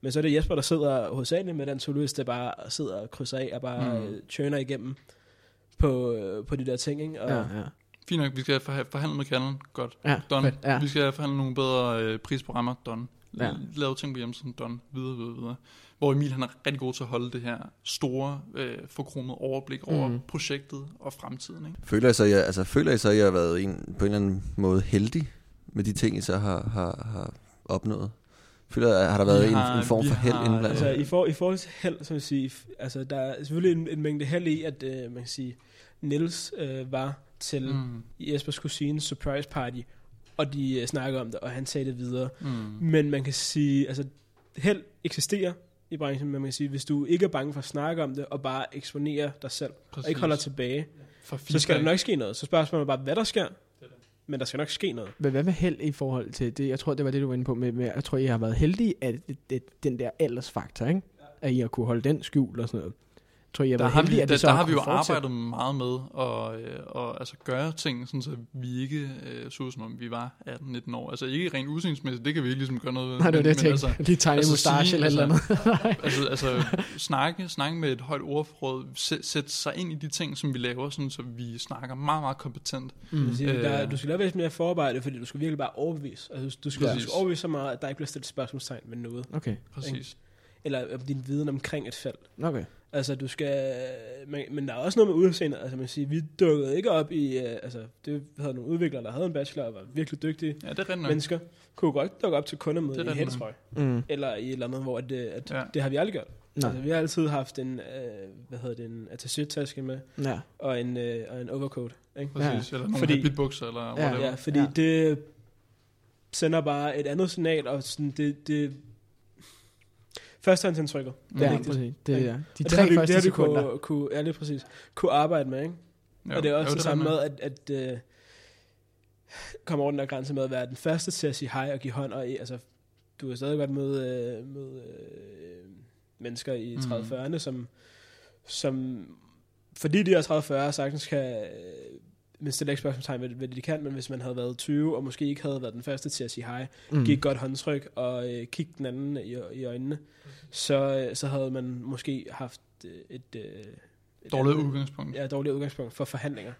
Speaker 3: Men så er det Jesper, der sidder hovedsageligt med den to-do-liste, bare sidder og krydser af og bare
Speaker 4: Mm.
Speaker 3: mm. churner igennem på, øh, på de der ting, ikke? Og,
Speaker 2: Ja. Ja.
Speaker 4: Fint nok, vi skal forha- forhandle med kalenderen. Godt.
Speaker 2: Ja.
Speaker 4: Done.
Speaker 2: Fedt. Ja.
Speaker 4: Vi skal forhandle nogle bedre øh, prisprogrammer. Done.
Speaker 2: Ja.
Speaker 4: Ja. Lave ting på hjemmesiden. Done. Videre, videre, videre. Hvor Emil han er rigtig god til at holde det her store, øh, forkromede overblik over
Speaker 2: Mm.
Speaker 4: projektet og fremtiden. Ikke?
Speaker 5: Føler I så, jeg, altså, føler I så, at I har været en, på en eller anden måde heldig med de ting, I så har, har, har opnået? Føler har der været
Speaker 4: Vi
Speaker 5: en,
Speaker 4: har-
Speaker 5: en form for held
Speaker 4: har-
Speaker 5: indblandet?
Speaker 3: Altså, i, for, i forhold til held, så vil jeg sige, altså, der er selvfølgelig en, en mængde held i, at øh, man kan sige, Nils øh, var til mm. Jespers kusines surprise party, og de øh, snakker om det, og han sagde det videre.
Speaker 4: Mm.
Speaker 3: Men man kan sige, altså held eksisterer i branchen, men man kan sige, hvis du ikke er bange for at snakke om det, og bare eksponere dig selv, og ikke holder tilbage,
Speaker 4: For
Speaker 3: så skal der
Speaker 4: feedback.
Speaker 3: nok ske noget. Så spørgsmålet er bare, hvad der sker, men der skal nok ske noget.
Speaker 2: Men hvad med held i forhold til det? Jeg tror, det var det, du var inde på med, med jeg tror, I har været heldige, at det, det, den der aldersfaktor, ikke? At I har kunne holde den skjult og sådan noget. Jeg tror, har
Speaker 4: Der har, vi,
Speaker 2: at
Speaker 4: der,
Speaker 2: det
Speaker 4: der
Speaker 2: har
Speaker 4: vi jo
Speaker 2: fortsætte.
Speaker 4: arbejdet meget med at, øh, og, altså, gøre ting, sådan, så vi ikke øh, så som om vi var 18-19 år. Altså ikke rent udseendsmæssigt, det kan vi ikke ligesom gøre noget ved.
Speaker 2: Nej, det var det, jeg
Speaker 4: men,
Speaker 2: tænkte. Lige tegne
Speaker 4: altså
Speaker 2: mustache
Speaker 4: sige,
Speaker 2: eller et eller andet.
Speaker 4: altså, altså snakke, snakke med et højt ordforråd, sæ- sætte sig ind i de ting, som vi laver, sådan, så vi snakker meget, meget kompetent.
Speaker 3: Mm. Sige,
Speaker 4: Øh.
Speaker 3: der, du skal lave væsentligt mere forarbejde, fordi du skal virkelig bare overbevise. Altså, du, skal, du
Speaker 4: Præcis.
Speaker 3: skal overbevise så meget, at der ikke bliver stillet spørgsmålstegn ved noget.
Speaker 2: Okay,
Speaker 4: Præcis.
Speaker 3: Eller om din viden omkring et felt.
Speaker 2: okay.
Speaker 3: Altså, du skal... Men, men der er også noget med udseende. Altså, man kan sige, vi dukkede ikke op i... Uh, altså, det havde nogle udviklere, der havde en bachelor og var virkelig dygtige
Speaker 4: Ja, det er
Speaker 3: mennesker. Kunne godt dukke op til kundemøde i hætstrøg.
Speaker 2: Mm.
Speaker 3: Eller i et eller andet, hvor at, det, at
Speaker 4: Ja.
Speaker 3: det har vi aldrig gjort.
Speaker 2: Nej.
Speaker 3: Altså, vi har altid haft en, øh, hvad hedder det, en attaché-taske med,
Speaker 2: Ja.
Speaker 3: og en, øh, og en overcoat. Ikke?
Speaker 4: Præcis. Eller nogle
Speaker 3: Fordi-
Speaker 4: Fordi, habitbukser, eller
Speaker 2: Ja,
Speaker 4: whatever.
Speaker 3: Ja, fordi
Speaker 2: Ja.
Speaker 3: ja. det sender bare et andet signal, og sådan, det, det førstehåndsindtrykket.
Speaker 4: Mm.
Speaker 2: Ja,
Speaker 3: vigtigt.
Speaker 2: præcis. Det, ja. De
Speaker 3: Og det
Speaker 2: tre
Speaker 3: har vi,
Speaker 2: første
Speaker 3: det
Speaker 2: sekunder.
Speaker 3: kunne, kunne, ja, lige præcis, kunne arbejde med, ikke?
Speaker 4: Jo,
Speaker 3: og det er også
Speaker 4: jo,
Speaker 3: det samme med, at, at uh, komme over den der grænse med at være den første til at sige hej og give hånd, og altså, du har stadig godt møde, uh, møde uh, mennesker i
Speaker 4: Mhm.
Speaker 3: 30-40'erne, som, som, fordi de er 30-40, sagtens kan, uh, men stille ikke spørgsmålstegn ved, det, de kan, men hvis man havde været 20, og måske ikke havde været den første til at sige hej,
Speaker 2: Mm.
Speaker 3: give et godt håndtryk og øh, kigge den anden i, i øjnene, så, øh, så havde man måske haft øh, et, øh, et
Speaker 4: Dårligt
Speaker 3: andet-
Speaker 4: udgangspunkt.
Speaker 3: Ja, dårligt udgangspunkt for forhandlinger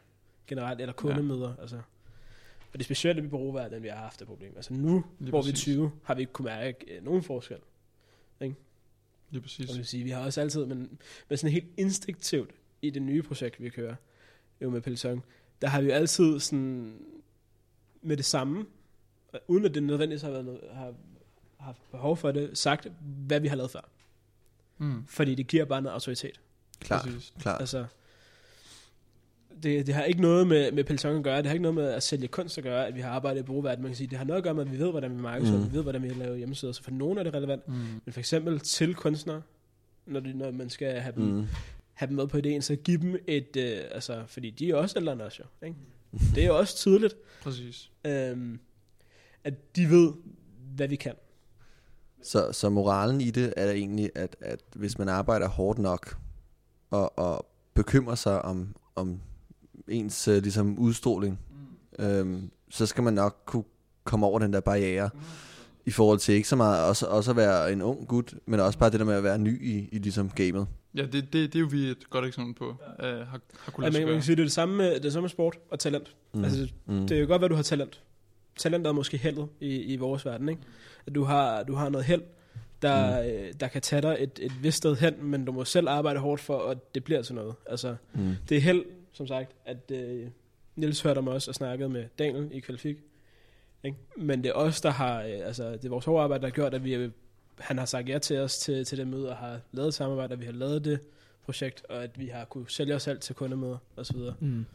Speaker 3: generelt, eller kundemøder. Ja. Altså. Og det er specielt ved bureauverden, vi har haft det problem. Altså nu,
Speaker 4: Lige
Speaker 3: hvor vi er
Speaker 4: præcis.
Speaker 3: 20, har vi ikke kunne mærke øh, nogen forskel.
Speaker 4: Lige præcis.
Speaker 3: Og vil sige, vi har også altid, men, men sådan helt instinktivt i det nye projekt, vi kører, jo med Peloton, der har vi jo altid sådan med det samme, uden at det nødvendigvis har, været noget, har haft behov for det, sagt, hvad vi har lavet før.
Speaker 4: Mm.
Speaker 3: Fordi det giver bare noget autoritet.
Speaker 5: Klart,
Speaker 4: Præcis.
Speaker 5: klart.
Speaker 3: Altså, det, det har ikke noget med, med Peloton at gøre, det har ikke noget med at sælge kunst at gøre, at vi har arbejdet i brugerverden. Man kan sige, det har noget at gøre med, at vi ved, hvordan vi markedsfører,
Speaker 5: Mm.
Speaker 3: vi ved, hvordan vi laver hjemmesider. Så for nogle er det relevant,
Speaker 4: Mm.
Speaker 3: men for eksempel til kunstnere, når, de, når man skal have dem, mm.
Speaker 5: Mm.
Speaker 3: have dem med på ideen, så give dem et, øh, altså, fordi de er også ældre end os jo, ikke? Det er jo også tydeligt,
Speaker 4: Præcis.
Speaker 3: øhm, at de ved, hvad vi kan.
Speaker 5: Så, så moralen i det er egentlig, at, at hvis man arbejder hårdt nok og, og bekymrer sig om, om ens uh, ligesom udstråling, øhm, så skal man nok kunne komme over den der barriere i forhold til ikke så meget også, også at være en ung gut, men også bare det der med at være ny i, i ligesom gamet.
Speaker 4: Ja, det, det, det er jo vi et godt eksempel på, uh, har, har kunnet
Speaker 3: Ja, man, man kan sige, det er det samme med, det er samme med sport og talent.
Speaker 5: Mm.
Speaker 3: Altså, det,
Speaker 5: mm.
Speaker 3: det er jo godt, at du har talent. Talent er måske heldet i, i vores verden, ikke? At du har, du har noget held, der, mm. øh, der kan tage dig et, et vist sted hen, men du må selv arbejde hårdt for, at det bliver til noget. Altså,
Speaker 5: Mm.
Speaker 3: det er held, som sagt, at øh, Niels hørte om os og snakkede med Daniel i Kvalifik. Ikke? Men det er os, der har, øh, altså det er vores hårde arbejde, der har gjort, at vi, øh, han har sagt ja til os til, til det møde, og har lavet et samarbejde, og vi har lavet det projekt, og at vi har kunne sælge os selv til kundemøder osv.
Speaker 2: Mm.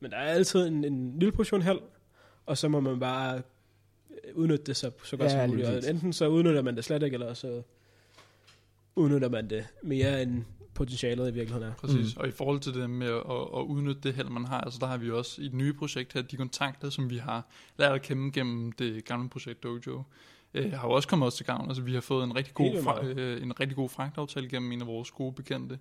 Speaker 3: Men der er altid en, en lille portion held, og så må man bare øh, udnytte det så, så godt
Speaker 2: Ja,
Speaker 3: som muligt. Og enten så udnytter man det slet ikke, eller så udnytter man det mere end potentialet i virkeligheden er.
Speaker 4: Præcis,
Speaker 2: Mm.
Speaker 4: og i forhold til det med at, at, udnytte det held, man har, altså der har vi også i et nye projekt her, de kontakter, som vi har lært at kende gennem det gamle projekt Dojo, øh, har jo også kommet os til gavn. Altså vi har fået en rigtig god, fra, øh, en rigtig god fragtaftale gennem en af vores gode bekendte,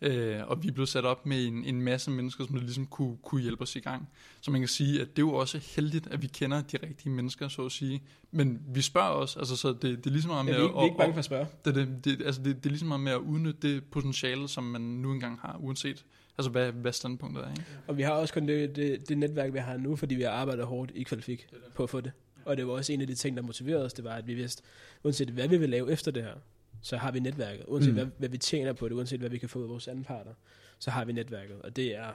Speaker 4: øh, og vi er blevet sat op med en, en masse mennesker, som ligesom kunne, kunne hjælpe os i gang. Så man kan sige, at det er jo også heldigt, at vi kender de rigtige mennesker, så at sige. Men vi spørger også, altså så det, det er ligesom meget med
Speaker 3: vi, er ikke- vi er ikke
Speaker 4: at-
Speaker 3: bange for at spørge.
Speaker 4: det, det, det, altså det, det er ligesom meget med at udnytte det potentiale, som man nu engang har, uanset altså hvad, hvad standpunktet er. Ikke?
Speaker 3: Og vi har også kun det, det, det netværk, vi har nu, fordi vi har arbejdet hårdt i Kvalifik på at få det. Og det var også en af de ting, der motiverede os, det var, at vi vidste, uanset hvad vi vil lave efter det her, så har vi netværket. Uanset
Speaker 2: Mm.
Speaker 3: hvad, hvad vi tjener på det, uanset hvad vi kan få ud af vores anden parter, så har vi netværket. Og det er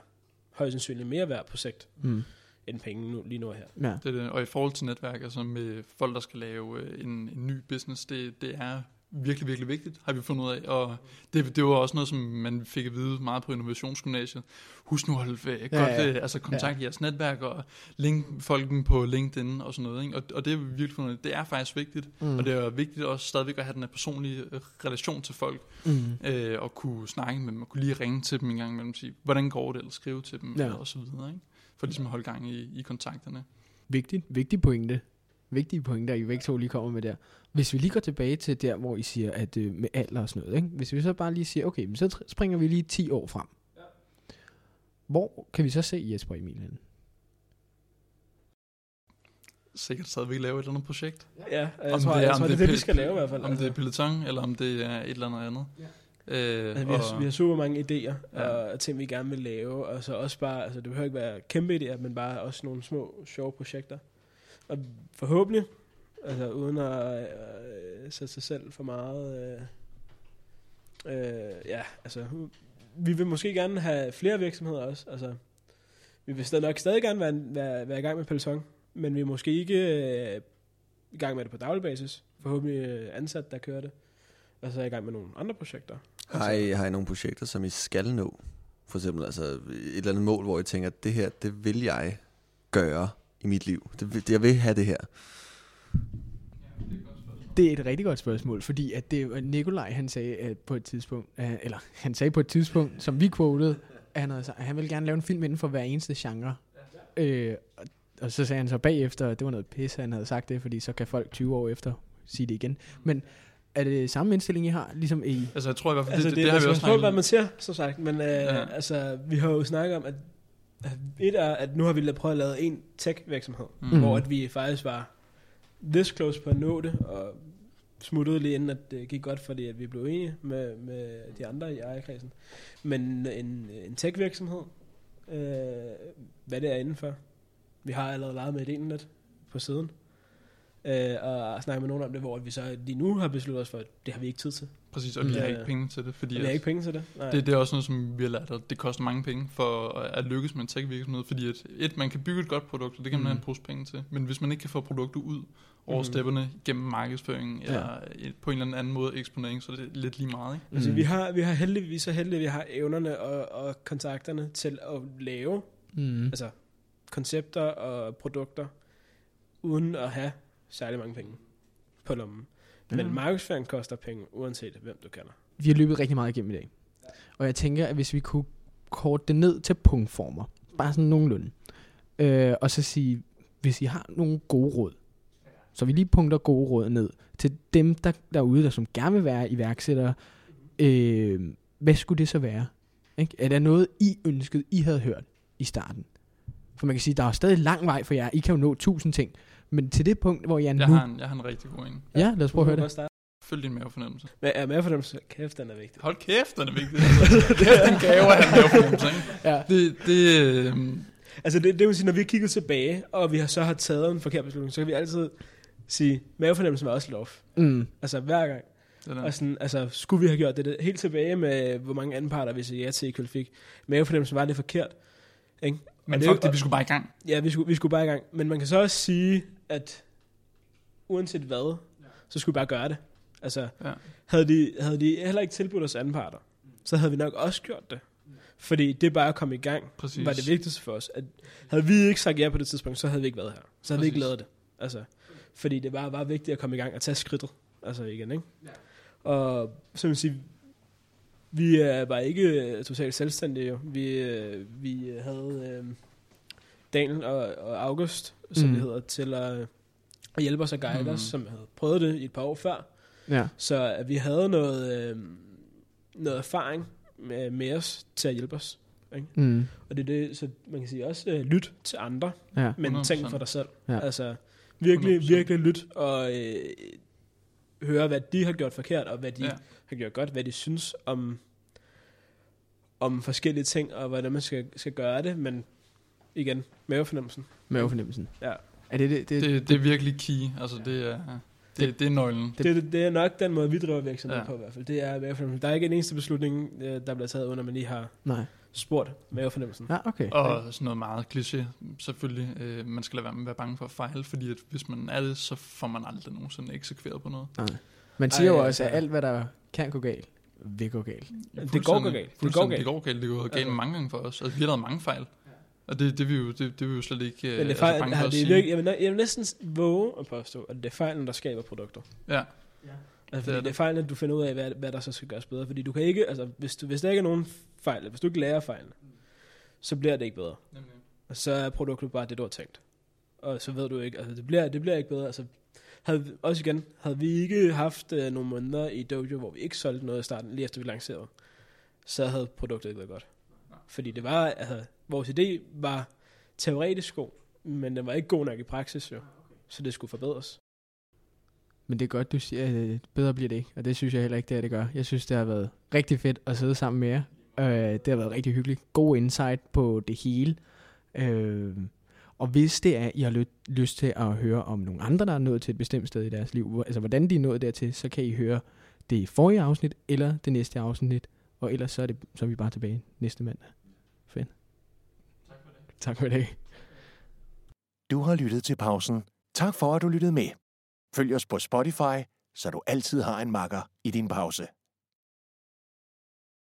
Speaker 3: højst sandsynligt mere værd på sigt,
Speaker 2: Mm.
Speaker 3: end penge nu, lige nu her.
Speaker 2: Ja.
Speaker 4: Det er det. Og i forhold til netværk, altså med folk, der skal lave øh, en, en ny business, det, det er virkelig, virkelig vigtigt, har vi fundet ud af. Og det, det var også noget, som man fik at vide meget på Innovationsgymnasiet. Husk nu at holde øh, godt,
Speaker 2: Ja, ja.
Speaker 4: øh, altså kontakt jeres netværk og link folk på LinkedIn og sådan noget. Ikke? Og, og det er vi virkelig fundet ud af. Det er faktisk vigtigt.
Speaker 2: Mm.
Speaker 4: Og det er vigtigt også stadigvæk at have den her personlige øh, relation til folk,
Speaker 2: Mm.
Speaker 4: øh, og kunne snakke med dem, og kunne lige ringe til dem en gang imellem, og sige, hvordan går det, eller skrive til dem,
Speaker 2: Ja.
Speaker 4: ja. og så videre, ikke? For ligesom at holde gang i, i kontakterne.
Speaker 2: Vigtigt. Vigtig pointe. Vigtige pointer, I begge to lige kommer med der. Hvis vi lige går tilbage til der, hvor I siger, at øh, med alder og sådan noget, ikke? hvis vi så bare lige siger, okay, men så springer vi lige 10 år frem. Ja. Hvor kan vi så se Jesper Emil henne?
Speaker 4: Sikkert stadigvæk lave et eller andet projekt.
Speaker 3: Ja, jeg
Speaker 4: Om
Speaker 3: tror,
Speaker 4: det er-
Speaker 3: jeg
Speaker 4: om
Speaker 3: tror,
Speaker 4: det
Speaker 3: det er det, vi skal lave i hvert fald.
Speaker 4: Om det er peloton, eller om det er et eller andet andet. Ja. Øh,
Speaker 3: Altså, vi, har,
Speaker 4: og-
Speaker 3: vi har super mange idéer
Speaker 4: ja.
Speaker 3: og ting, vi gerne vil lave. Og så også bare, altså det behøver ikke være kæmpe idéer, men bare også nogle små, sjove projekter. Og forhåbentlig, altså uden at øh, sætte sig selv for meget... Øh, øh, ja, altså vi vil måske gerne have flere virksomheder også. Altså, vi vil stadig nok stadig gerne være, være, være i gang med Peloton, men vi er måske ikke øh, i gang med det på daglig basis. Forhåbentlig øh, ansat, der kører det. Og så er jeg i gang med nogle andre projekter.
Speaker 5: Har I, har I nogle projekter, som I skal nå? For eksempel altså et eller andet mål, hvor I tænker, at det her, det vil jeg gøre i mit liv. Det, jeg vil have det her.
Speaker 2: Det er et rigtig godt spørgsmål, fordi at det var Nikolaj, han sagde at på et tidspunkt, øh, eller han sagde på et tidspunkt, som vi quotede, at han, havde, sagt, at han ville gerne lave en film inden for hver eneste genre. Øh, og, og så sagde han så bagefter, at det var noget pis, han havde sagt det, fordi så kan folk 20 år efter sige det igen. Men er det samme indstilling, I har, ligesom i...
Speaker 4: Altså jeg tror i hvert fald,
Speaker 3: Altså,
Speaker 4: det,
Speaker 3: det,
Speaker 4: det, det har vi også
Speaker 3: på,
Speaker 4: snakket
Speaker 3: hvad
Speaker 4: om.
Speaker 3: man siger, som sagt. Men øh,
Speaker 4: Ja.
Speaker 3: altså, vi har jo snakket om, at et er, at nu har vi prøvet at lave en tech-virksomhed,
Speaker 4: Mm.
Speaker 3: hvor at vi faktisk var this close på at nå det, og smuttede lige inden, at det gik godt, fordi at vi blev enige med, med de andre i ejerkredsen. Men en, en tech-virksomhed, øh, hvad det er indenfor, vi har allerede leget med ideen lidt på siden. øh, og snakke med nogen om det, hvor vi så lige nu har besluttet os for, at det har vi ikke tid til.
Speaker 4: Præcis, og vi
Speaker 2: Mm.
Speaker 4: har
Speaker 3: Ja.
Speaker 4: ikke penge til det, fordi
Speaker 3: Vi har
Speaker 4: at
Speaker 3: ikke penge til det. Nej.
Speaker 4: det, det er også noget, som vi har lært, at det koster mange penge for at lykkes med en tech-virksomhed, fordi at et, man kan bygge et godt produkt, og det kan man
Speaker 2: Mm.
Speaker 4: have en pose penge til, men hvis man ikke kan få produktet ud over
Speaker 3: Mhm.
Speaker 4: stepperne gennem markedsføring,
Speaker 2: Ja.
Speaker 4: eller på en eller anden måde eksponering, så er det lidt lige meget, ikke?
Speaker 3: Altså,
Speaker 2: Mm.
Speaker 3: vi, har, vi har heldigvis så heldige, at vi har evnerne og, og kontakterne til at lave
Speaker 2: Mm.
Speaker 3: altså, koncepter og produkter, uden at have særlig mange penge på lommen. Men
Speaker 2: Ja.
Speaker 3: markedsføring koster penge, uanset hvem du kender.
Speaker 2: Vi har løbet rigtig meget igennem i dag. Og jeg tænker, at hvis vi kunne korte det ned til punktformer, bare sådan nogenlunde, øh, og så sige, hvis I har nogle gode råd, så vi lige punkter gode råd ned til dem der, derude, der som gerne vil være iværksættere, øh, hvad skulle det så være? Ikke? Er der noget, I ønskede, I havde hørt i starten? For man kan sige, der er stadig lang vej for jer. I kan jo nå tusind ting. Men til det punkt, hvor jeg,
Speaker 4: Jeg
Speaker 2: nu...
Speaker 4: har en, jeg har en rigtig god en.
Speaker 2: Ja, lad os prøve at høre det.
Speaker 4: Følg din mavefornemmelse.
Speaker 3: Men er så kæft, den er vigtig.
Speaker 4: Hold kæft, den er vigtig. kæft, den gave at have mavefornemmelse, ikke?
Speaker 2: Ja.
Speaker 4: Det, det, øh,
Speaker 3: Altså det, det vil sige, når vi har kigget tilbage, og vi har så har taget en forkert beslutning, så kan vi altid sige, mavefornemmelsen var også lov.
Speaker 2: Mm.
Speaker 3: Altså hver gang.
Speaker 4: det.
Speaker 3: Og sådan, altså, skulle vi have gjort det, det helt tilbage med, hvor mange anparter vi sagde ja til i Kvæl fik. Mavefornemmelsen var lidt forkert. Ikke?
Speaker 4: Men
Speaker 3: og det-
Speaker 4: fuck det, vi skulle bare i gang.
Speaker 3: Ja, vi skulle, vi skulle bare i gang. Men man kan så også sige, at uanset hvad, så skulle vi bare gøre det. Altså,
Speaker 4: Ja.
Speaker 3: havde, de, havde de heller ikke tilbudt os anparter, så havde vi nok også gjort det. Fordi det bare at komme i gang,
Speaker 4: Præcis.
Speaker 3: var det vigtigste for os. At havde vi ikke sagt ja på det tidspunkt, så havde vi ikke været her. Så havde vi ikke
Speaker 4: Præcis.
Speaker 3: lavet det. Altså, fordi det var bare vigtigt at komme i gang og tage skridtet. Altså igen, ikke? Ja. Og så vil sige, vi er bare ikke øh, totalt selvstændige. Jo. Vi, øh, vi havde øh, Daniel og, og August, som
Speaker 2: Mm.
Speaker 3: det hedder, til at, at hjælpe os og guide
Speaker 4: Mm.
Speaker 3: os, som havde prøvet det i et par år før.
Speaker 2: Ja.
Speaker 3: Så at vi havde noget, øh, noget erfaring med, med os til at hjælpe os.
Speaker 2: Mm.
Speaker 3: Og det er det, så man kan sige også, øh, lyt til andre,
Speaker 2: Ja.
Speaker 3: men
Speaker 4: 100%.
Speaker 3: tænk for dig selv.
Speaker 2: Ja.
Speaker 3: Altså, virkelig,
Speaker 4: 100%.
Speaker 3: virkelig lyt og øh, høre, hvad de har gjort forkert, og hvad de
Speaker 4: ja.
Speaker 3: har gjort godt, hvad de synes om, om forskellige ting, og hvordan man skal, skal gøre det, men igen, mavefornemmelsen.
Speaker 2: Mavefornemmelsen.
Speaker 3: Ja.
Speaker 2: Er det det? det,
Speaker 4: Det, det er virkelig key. Altså, det er, det, det er nøglen.
Speaker 3: Det, det, det er nok den måde, vi driver virksomhed
Speaker 4: Ja.
Speaker 3: på i hvert fald. Det er mavefornemmelsen. Der er ikke en eneste beslutning, øh, der bliver taget, under man lige har
Speaker 2: Nej.
Speaker 3: spurgt mavefornemmelsen.
Speaker 2: Ja, okay.
Speaker 4: Og sådan noget meget kliché, selvfølgelig. Øh, man skal lade være med at være bange for at fejle, fordi at hvis man er det, så får man aldrig nogensinde eksekveret på noget.
Speaker 2: Nej. Man siger
Speaker 3: Ej,
Speaker 2: jo også, at alt, hvad der kan gå galt, vil gå galt.
Speaker 3: Det går galt. Det går galt.
Speaker 4: Det går galt. Det går galt
Speaker 3: Altså.
Speaker 4: mange gange for os. Altså, vi har lavet mange fejl. Og det, det, vil jo, det, det vil vi jo slet ikke øh,
Speaker 3: Men det er
Speaker 4: altså,
Speaker 3: fejl,
Speaker 4: for
Speaker 3: har det virke, jeg, vil, jeg vil næsten våge at påstå, at det er fejlen, der skaber produkter.
Speaker 4: Ja,
Speaker 3: Altså,
Speaker 4: Det er
Speaker 3: fordi det,
Speaker 4: det.
Speaker 3: det er fejlen, at du finder ud af, hvad, hvad der så skal gøres bedre. Fordi du kan ikke, altså, hvis, du, hvis der ikke er nogen fejl, hvis du ikke lærer fejlen, så bliver det ikke bedre. Og så er produktet bare det, du har tænkt. Og så ved du ikke, altså det bliver, det bliver ikke bedre. Altså, havde, også igen, havde vi ikke haft øh, nogle måneder i Dojo, hvor vi ikke solgte noget i starten, lige efter vi lancerede, så havde produktet ikke været godt. Fordi det var, altså, vores idé var teoretisk god, men den var ikke god nok i praksis jo. Så det skulle forbedres.
Speaker 2: Men det er godt, du siger, at øh, bedre bliver det ikke. Og det synes jeg heller ikke, det er, det gør. Jeg synes, det har været rigtig fedt at sidde sammen med jer. Øh, det har været rigtig hyggeligt. God insight på det hele. Øh, og hvis det er, I har lyst til at høre om nogle andre, der er nået til et bestemt sted i deres liv, altså hvordan de er nået dertil, så kan I høre det i forrige afsnit, eller det næste afsnit. Og ellers så er, det, så er vi bare tilbage næste mandag. Tak for i dag.
Speaker 1: Du har lyttet til pausen. Tak for, at du lyttede med. Følg os på Spotify, så du altid har en makker i din pause.